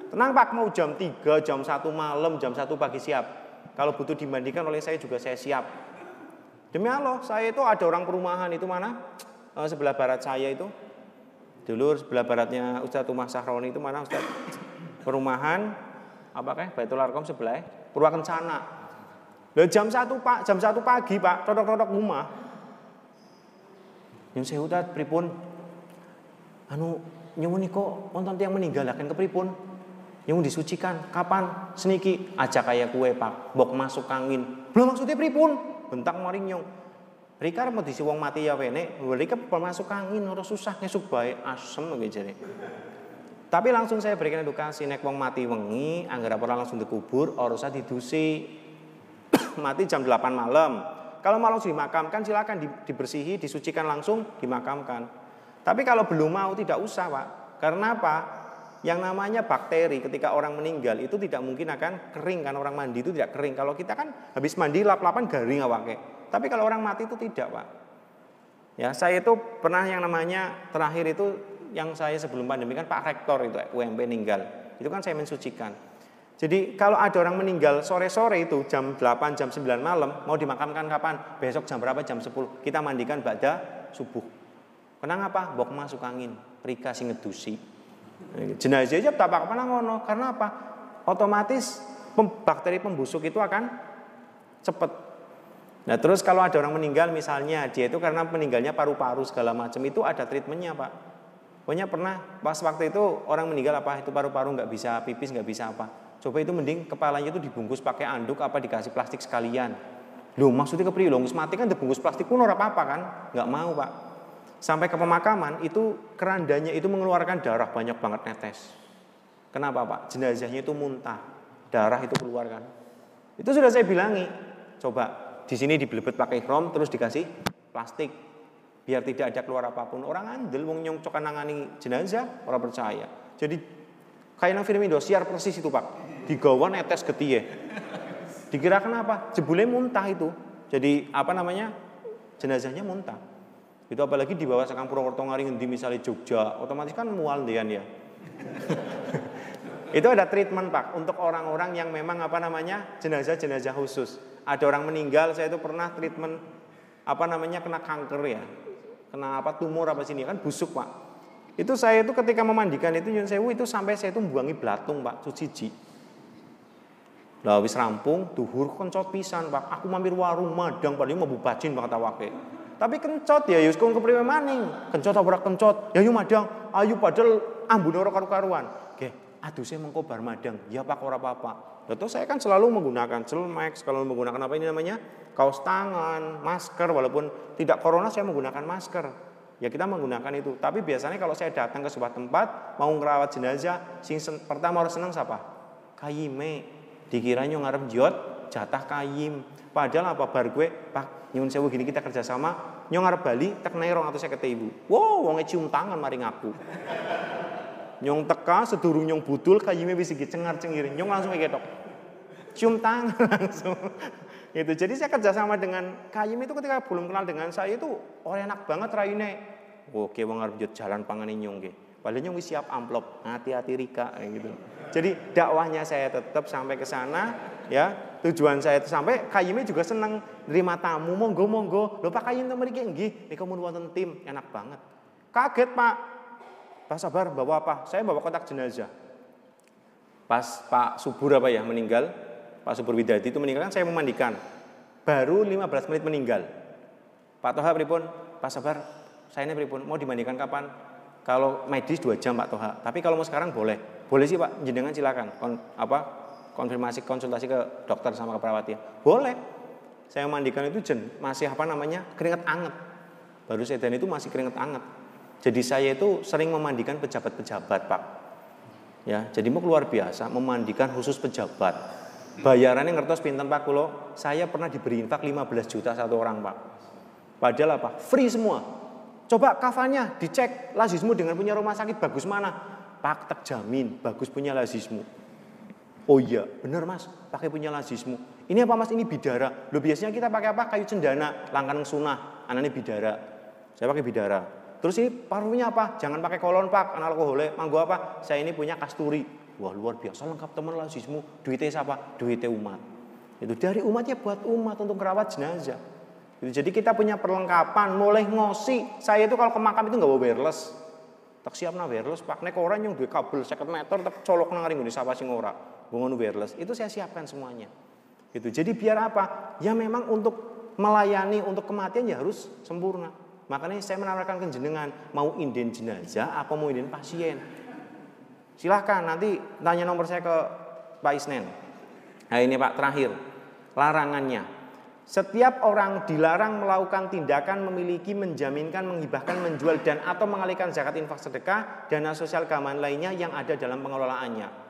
Speaker 1: tenang pak mau jam 3 jam 1 malam jam 1 pagi siap kalau butuh dimandikan oleh saya juga saya siap. Demi Allah, saya itu ada orang perumahan itu mana? E, sebelah barat saya itu. Dulu sebelah baratnya Ustadz Umar Sahroni itu mana Ustadz? Perumahan apakah Baitul Arkom sebelah Purwakencana. Loh, jam satu Pak, jam satu pagi Pak, rodok-rodok rumah. Yang saya udah pripun? Anu nyuwun kok wonten yang meninggal ke kepripun? yang disucikan. Kapan? Seniki. Aja kayak kue pak. Bok masuk angin belum maksudnya pripun? Bentak maring nyong. Rika mau disi wong mati ya wene Rika masuk angin ora susah ngesuk baik asem jadi tapi langsung saya berikan edukasi. Nek wong mati wengi anggar ora langsung dikubur ora usah didusi. Mati jam 8 malam. Kalau langsung dimakamkan silakan dibersihi disucikan langsung dimakamkan tapi kalau belum mau tidak usah pak karena apa yang namanya bakteri ketika orang meninggal itu tidak mungkin akan kering kan orang mandi itu tidak kering. Kalau kita kan habis mandi lap-lapan garing awake. Tapi kalau orang mati itu tidak, Pak. Ya, saya itu pernah yang namanya terakhir itu yang saya sebelum pandemi kan Pak Rektor itu UMP meninggal. Itu kan saya mensucikan. Jadi kalau ada orang meninggal sore-sore itu jam 8, jam 9 malam mau dimakamkan kapan? Besok jam berapa? Jam 10. Kita mandikan pada subuh. Kenapa? Bok masuk angin, prika sing ngedusi. Jenazah aja tak apa ngono. Karena apa? Otomatis bakteri pembusuk itu akan cepat. Nah terus kalau ada orang meninggal misalnya dia itu karena meninggalnya paru-paru segala macam itu ada treatmentnya pak. Pokoknya pernah pas waktu itu orang meninggal apa itu paru-paru nggak bisa pipis nggak bisa apa. Coba itu mending kepalanya itu dibungkus pakai anduk apa dikasih plastik sekalian. Loh maksudnya kepriye loh mati kan dibungkus plastik pun ora apa-apa kan? Nggak mau pak. Sampai ke pemakaman itu kerandanya itu mengeluarkan darah banyak banget netes. Kenapa Pak? Jenazahnya itu muntah, darah itu keluarkan. Itu sudah saya bilangi. Coba di sini dibelebet pakai krom terus dikasih plastik biar tidak ada keluar apa pun. Orang andel wong nyongcok nangani jenazah, orang percaya. Jadi kayak nang film Indosiar persis itu Pak. Digawa netes getiye. Dikira kenapa? Jebule muntah itu. Jadi apa namanya? Jenazahnya muntah. Itu apalagi di bawah Sakang Purwokerto ngaring di misalnya Jogja, otomatis kan mual dia ya. itu ada treatment Pak untuk orang-orang yang memang apa namanya jenazah-jenazah khusus. Ada orang meninggal, saya itu pernah treatment apa namanya kena kanker ya, kena apa tumor apa sini kan busuk Pak. Itu saya itu ketika memandikan itu Yun Sewu itu sampai saya itu buangi belatung Pak, suci Lah wis rampung, duhur kencot pisan Pak. Aku mampir warung madang padahal mau bubacin Pak awake. Tapi kencot ya yus kong kepriwe maning. Kencot apa kencot? Ya yu madang. Ayu padahal ambune ora karu-karuan. Nggih, aduse mengko bar madang. Ya Pak ora apa-apa. Betul saya kan selalu menggunakan celmex, kalau menggunakan apa ini namanya kaos tangan, masker, walaupun tidak corona saya menggunakan masker. Ya kita menggunakan itu. Tapi biasanya kalau saya datang ke sebuah tempat mau ngerawat jenazah, sing pertama harus senang siapa? Kayime. Dikira nyong ngarep jot jatah kayim. Padahal apa bar gue, Pak, nyun sewu gini kita kerjasama, nyong ngarep Bali, tek nerong atau saya ibu. Wow, wongnya cium tangan mari ngaku. Nyong teka sedurung nyong budul kayime wis iki cengar-cengir. Nyong langsung ketok. Cium tangan langsung. itu. Jadi saya kerjasama dengan Kayim itu ketika belum kenal dengan saya itu orang enak banget raine. Oke, wong arep jalan pangane nyong nggih. Padahal nyong siap amplop, hati-hati Rika gitu. Jadi dakwahnya saya tetap sampai ke sana ya. Tujuan saya itu sampai Kayime juga senang nerima tamu, monggo monggo. Lho Pak Kayim temen iki nggih, niku mun wonten tim, enak banget. Kaget Pak, Pak sabar bawa apa? Saya bawa kotak jenazah. Pas Pak Subur apa ya meninggal, Pak Subur Widadi itu meninggal kan saya memandikan. Baru 15 menit meninggal. Pak Toha pripun? Pak sabar, saya ini pripun? Mau dimandikan kapan? Kalau medis 2 jam Pak Toha. Tapi kalau mau sekarang boleh. Boleh sih Pak, jenengan silakan. Apa? Konfirmasi konsultasi ke dokter sama ke perawatnya. Boleh. Saya memandikan itu jen masih apa namanya? keringat anget. Baru sedan itu masih keringat anget. Jadi saya itu sering memandikan pejabat-pejabat, Pak. Ya, jadi mau luar biasa memandikan khusus pejabat. Bayarannya ngertos pinten Pak kulo, saya pernah diberi infak 15 juta satu orang, Pak. Padahal apa? Free semua. Coba kafannya dicek lazismu dengan punya rumah sakit bagus mana? Pak terjamin bagus punya lazismu. Oh iya, benar Mas, pakai punya lazismu. Ini apa Mas? Ini bidara. Lo biasanya kita pakai apa? Kayu cendana, langkan sunah, anaknya bidara. Saya pakai bidara. Terus ini parfumnya apa? Jangan pakai kolon pak, alkoholnya. Manggo apa? Saya ini punya kasturi. Wah luar biasa lengkap teman lah sismu. Duitnya siapa? Duitnya umat. Itu dari umatnya buat umat untuk merawat jenazah. Jadi kita punya perlengkapan, mulai ngosi. Saya itu kalau ke makam itu nggak bawa wireless. Tak siap na wireless, pak nek orang yang dua kabel seket meter, tak colok nang ring sapa sing ora. Bungun wireless. Itu saya siapkan semuanya. Gitu. Jadi biar apa? Ya memang untuk melayani untuk kematian ya harus sempurna. Makanya saya menawarkan ke jenengan, mau inden jenazah apa mau inden pasien. Silahkan nanti tanya nomor saya ke Pak Isnen. Nah ini Pak terakhir, larangannya. Setiap orang dilarang melakukan tindakan memiliki, menjaminkan, menghibahkan, menjual dan atau mengalihkan zakat infak sedekah, dana sosial keamanan lainnya yang ada dalam pengelolaannya.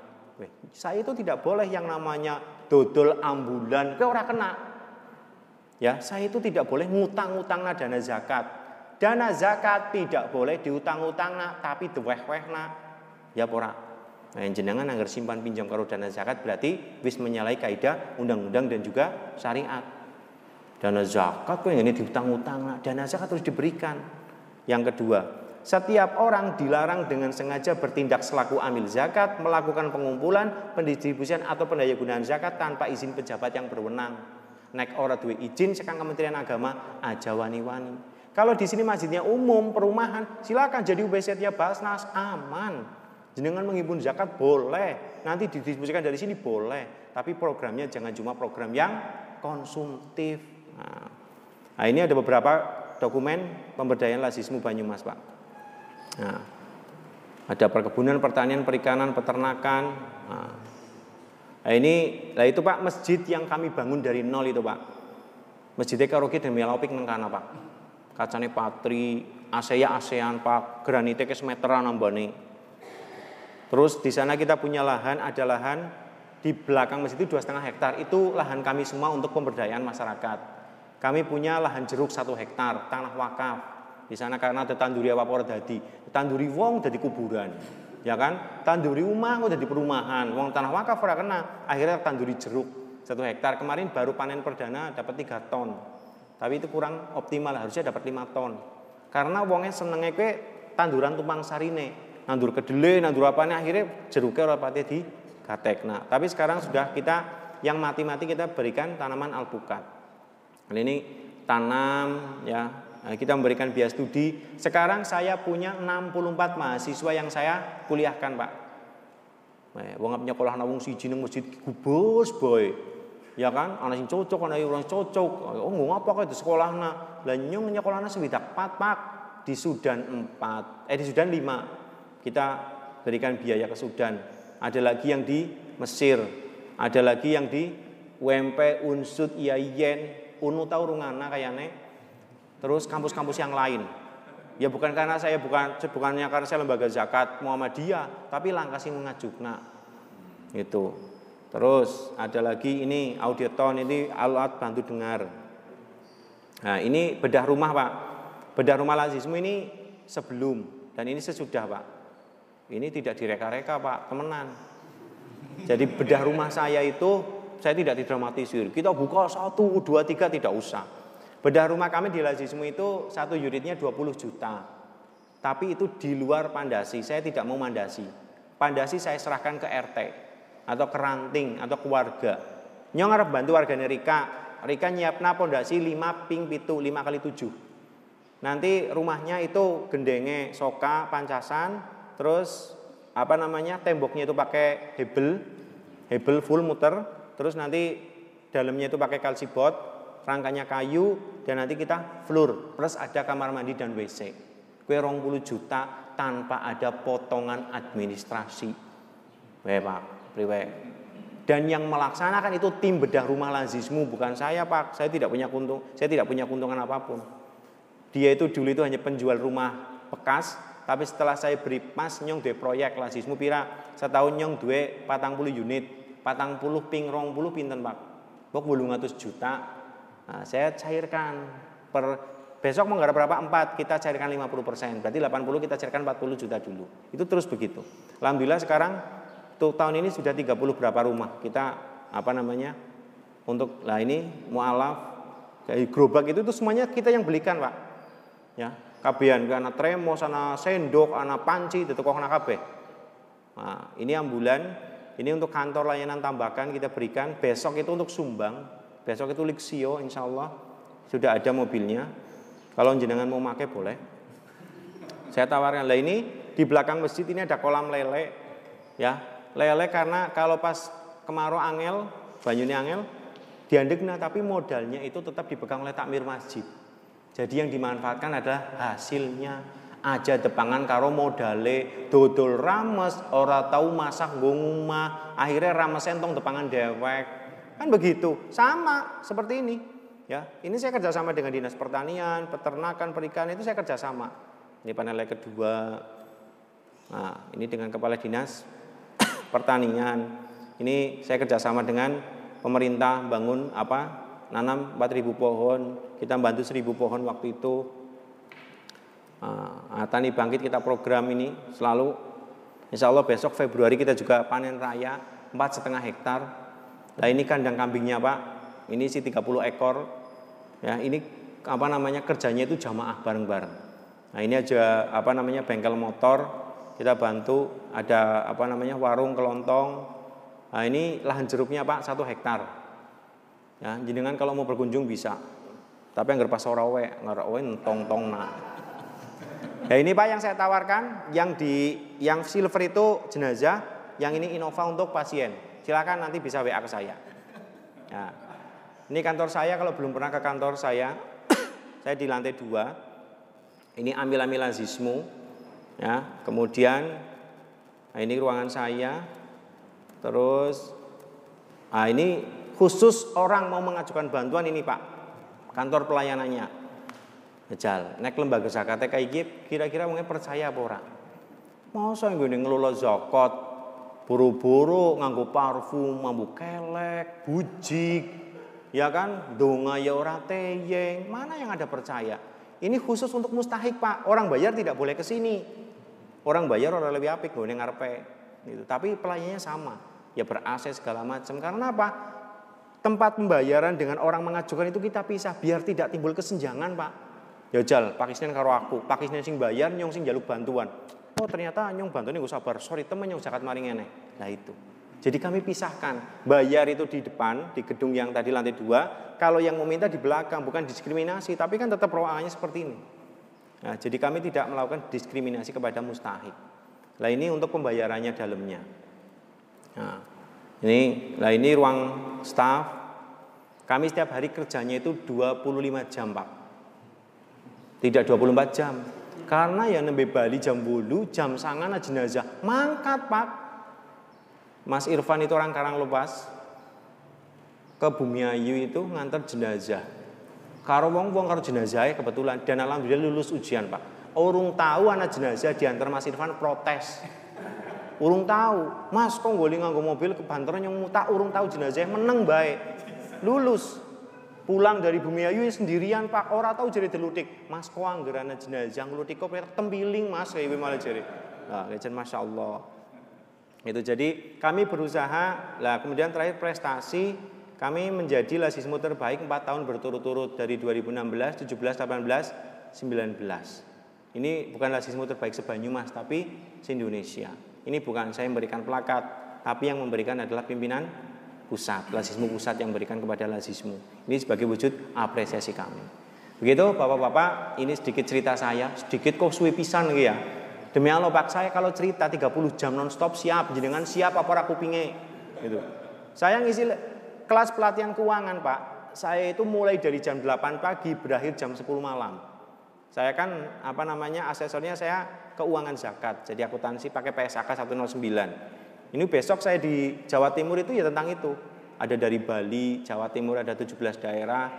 Speaker 1: Saya itu tidak boleh yang namanya dodol ambulan, ke orang kena. Ya, saya itu tidak boleh ngutang-ngutang dana zakat. Dana zakat tidak boleh diutang-utang tapi deweh-weh nak. Ya pora. Nah, jenengan agar simpan pinjam karo dana zakat berarti wis menyalahi kaidah undang-undang dan juga syariat. Dana zakat kok ini diutang-utang dana zakat harus diberikan. Yang kedua, setiap orang dilarang dengan sengaja bertindak selaku amil zakat, melakukan pengumpulan, pendistribusian atau pendayagunaan zakat tanpa izin pejabat yang berwenang. Nek ora duwe izin sekarang Kementerian Agama aja wani-wani. Kalau di sini masjidnya umum, perumahan, silakan jadi UBZ-nya Basnas, aman. Jenengan mengimpun zakat boleh, nanti didistribusikan dari sini boleh, tapi programnya jangan cuma program yang konsumtif. Nah ini ada beberapa dokumen pemberdayaan lazismu Banyumas, Pak. Nah, ada perkebunan, pertanian, perikanan, peternakan. Nah, nah ini, lah itu Pak masjid yang kami bangun dari nol itu Pak. Masjidnya Karoki dan Mialaupik Nengkana Pak kacane patri, ASEA ASEAN Pak, granite ke semeteran nambani. Terus di sana kita punya lahan, ada lahan di belakang masjid itu dua setengah hektar. Itu lahan kami semua untuk pemberdayaan masyarakat. Kami punya lahan jeruk satu hektar, tanah wakaf. Di sana karena ada tanduri apa dadi, tanduri wong jadi kuburan. Ya kan? Tanduri rumah kok jadi perumahan. Wong tanah wakaf ora kena. Akhirnya tanduri jeruk satu hektar. Kemarin baru panen perdana dapat tiga ton. Tapi itu kurang optimal, harusnya dapat 5 ton. Karena wongnya senengnya kue tanduran tumpang sarine. Nandur kedele, nandur apa nih akhirnya jeruknya ora pati di gatek. Nah, tapi sekarang sudah kita yang mati-mati kita berikan tanaman alpukat. Nah, ini tanam ya, nah, kita memberikan biaya studi. Sekarang saya punya 64 mahasiswa yang saya kuliahkan, Pak. Nah, wong nyekolah nawung siji ning masjid gubus boy. Ya kan? Anak sing cocok anak orang cocok. Oh nggak apa kok di sekolah na lah nyong nyekolahna sewidak pat pak. Di Sudan empat eh di Sudan lima. Kita berikan biaya ke Sudan. Ada lagi yang di Mesir. Ada lagi yang di UMP, Unsud, IAIN, UNU tahu rungana kayaknya. Terus kampus-kampus yang lain. Ya bukan karena saya bukan bukannya karena saya lembaga zakat Muhammadiyah, tapi langkah sing ngajukna. Itu. Terus ada lagi ini audioton ini alat bantu dengar. Nah, ini bedah rumah, Pak. Bedah rumah lazismu ini sebelum dan ini sesudah, Pak. Ini tidak direka-reka, Pak, temenan. Jadi bedah rumah saya itu saya tidak didramatisir. Kita buka satu, dua, tiga tidak usah. Bedah rumah kami di Lazismu itu satu unitnya 20 juta. Tapi itu di luar pandasi, saya tidak mau mandasi. Pandasi saya serahkan ke RT atau ke ranting atau keluarga. Nyong harap bantu warganya Rika. Rika nyiapna pondasi 5 ping pitu 5 kali 7. Nanti rumahnya itu gendenge soka pancasan terus apa namanya temboknya itu pakai hebel hebel full muter terus nanti dalamnya itu pakai kalsibot rangkanya kayu dan nanti kita floor plus ada kamar mandi dan WC. Kue rong puluh juta tanpa ada potongan administrasi. Weh Pak, priwe. Dan yang melaksanakan itu tim bedah rumah lazismu bukan saya Pak. Saya tidak punya kuntung, saya tidak punya keuntungan apa pun. Dia itu dulu itu hanya penjual rumah bekas, tapi setelah saya beri pas nyong dua proyek lazismu pira setahun nyong dua patang puluh unit, patang puluh ping rong puluh pinten Pak. Bok bulung juta, Nah, saya cairkan per besok menggarap berapa? 4, kita cairkan 50%. Berarti 80 kita cairkan 40 juta dulu. Itu terus begitu. Alhamdulillah sekarang tuh tahun ini sudah 30 berapa rumah. Kita apa namanya? Untuk lah ini mualaf gerobak itu tuh semuanya kita yang belikan, Pak. Ya, kabian anak tremos, anak sendok, anak panci, itu kok anak kabeh. Nah, ini ambulan, ini untuk kantor layanan tambahkan kita berikan. Besok itu untuk sumbang Besok itu Lexio insya Allah sudah ada mobilnya. Kalau jenengan mau pakai boleh. Saya tawarkan lah ini di belakang masjid ini ada kolam lele ya lele karena kalau pas kemarau angel banyunya angel diandegna tapi modalnya itu tetap dipegang oleh takmir masjid. Jadi yang dimanfaatkan adalah hasilnya aja depangan karo modale dodol rames ora tahu masak ngomah akhirnya rames entong depangan dewek Kan begitu, sama seperti ini. Ya, ini saya kerjasama dengan dinas pertanian, peternakan, perikanan itu saya kerjasama. Ini panel kedua. Nah, ini dengan kepala dinas pertanian. Ini saya kerjasama dengan pemerintah bangun apa nanam 4000 pohon. Kita bantu 1000 pohon waktu itu. Nah, Tani Bangkit kita program ini selalu. Insya Allah besok Februari kita juga panen raya empat setengah hektar Nah ini kandang kambingnya Pak, ini sih 30 ekor. Ya ini apa namanya kerjanya itu jamaah bareng-bareng. Nah ini aja apa namanya bengkel motor kita bantu ada apa namanya warung kelontong. Nah ini lahan jeruknya Pak satu hektar. Ya jenengan kalau mau berkunjung bisa. Tapi yang pas orawe, ngarawe tong tong nak. Ya ini Pak yang saya tawarkan, yang di yang silver itu jenazah, yang ini Innova untuk pasien silakan nanti bisa WA ke saya. Ya. Ini kantor saya kalau belum pernah ke kantor saya, saya di lantai dua. Ini ambil-ambilan zismu, ya. Kemudian nah ini ruangan saya. Terus, nah ini khusus orang mau mengajukan bantuan ini Pak, kantor pelayanannya. Jal, nek lembaga zakat kayak kira-kira mungkin percaya apa ora? Mau saya ngelola zakat buru-buru nganggo parfum, mambu kelek, bujik, ya kan? Donga ya ora teyeng. Mana yang ada percaya? Ini khusus untuk mustahik, Pak. Orang bayar tidak boleh ke sini. Orang bayar orang lebih apik gue ngarepe. Gitu. Tapi pelayannya sama. Ya berakses segala macam. Karena apa? Tempat pembayaran dengan orang mengajukan itu kita pisah biar tidak timbul kesenjangan, Pak. Ya jal, Pakistan karo aku, Pakistan sing bayar, nyong sing jaluk bantuan oh ternyata nyong bantu nih sabar. Sorry temen nyong zakat maring ini. Nah itu. Jadi kami pisahkan. Bayar itu di depan di gedung yang tadi lantai dua. Kalau yang meminta di belakang bukan diskriminasi tapi kan tetap ruangannya seperti ini. Nah, jadi kami tidak melakukan diskriminasi kepada mustahik. Lah ini untuk pembayarannya dalamnya. Nah, ini lah ini ruang staff. Kami setiap hari kerjanya itu 25 jam Pak. Tidak 24 jam karena yang nembe Bali jam bulu, jam sangana jenazah. Mangkat pak. Mas Irfan itu orang Karang Lepas. ke Bumiayu itu ngantar jenazah. Karo wong wong karo jenazah kebetulan dan alhamdulillah lulus ujian pak. Urung tahu anak jenazah diantar Mas Irfan protes. Urung tahu, Mas kok golek nganggo mobil ke banter yang tak urung tahu jenazah meneng baik. Lulus. Pulang dari Bumiayu sendirian Pak, ora tahu jadi delutik. Mas kok anggaran jenazah nglutik kok tembiling Mas kayak malah jadi. Nah, Masya Allah. Itu jadi kami berusaha, lah kemudian terakhir prestasi kami menjadi lasismo terbaik 4 tahun berturut-turut dari 2016, 17, 18, 19. Ini bukan lasismo terbaik sebanyumas tapi se-Indonesia. Ini bukan saya memberikan plakat, tapi yang memberikan adalah pimpinan pusat, lasismo pusat yang memberikan kepada lasismo. Ini sebagai wujud apresiasi kami. Begitu Bapak-bapak, ini sedikit cerita saya, sedikit kok suwi pisan ya. Demi Allah Pak, saya kalau cerita 30 jam nonstop siap, jenengan siap apa aku pinge gitu. Saya ngisi kelas pelatihan keuangan Pak, saya itu mulai dari jam 8 pagi berakhir jam 10 malam. Saya kan apa namanya asesornya saya keuangan zakat, jadi akuntansi pakai PSAK 109. Ini besok saya di Jawa Timur itu ya tentang itu. Ada dari Bali, Jawa Timur ada 17 daerah.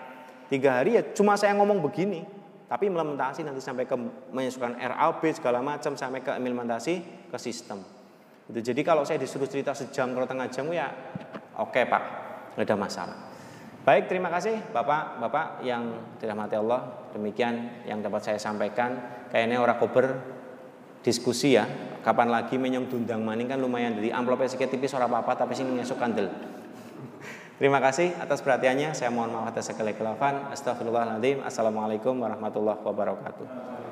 Speaker 1: Tiga hari ya cuma saya ngomong begini. Tapi implementasi nanti sampai ke menyusukan RAB segala macam sampai ke implementasi ke sistem. Itu jadi kalau saya disuruh cerita sejam kalau tengah jam ya oke Pak nggak ada masalah. Baik, terima kasih Bapak-bapak yang dirahmati Allah. Demikian yang dapat saya sampaikan. Kayaknya orang kober diskusi ya. Kapan lagi menyong dundang maning kan lumayan jadi amplopnya sedikit tipis orang apa-apa tapi sini ngesuk kandel. Terima kasih atas perhatiannya. Saya mohon maaf atas segala kelafan. Astagfirullahaladzim. Assalamualaikum warahmatullahi wabarakatuh.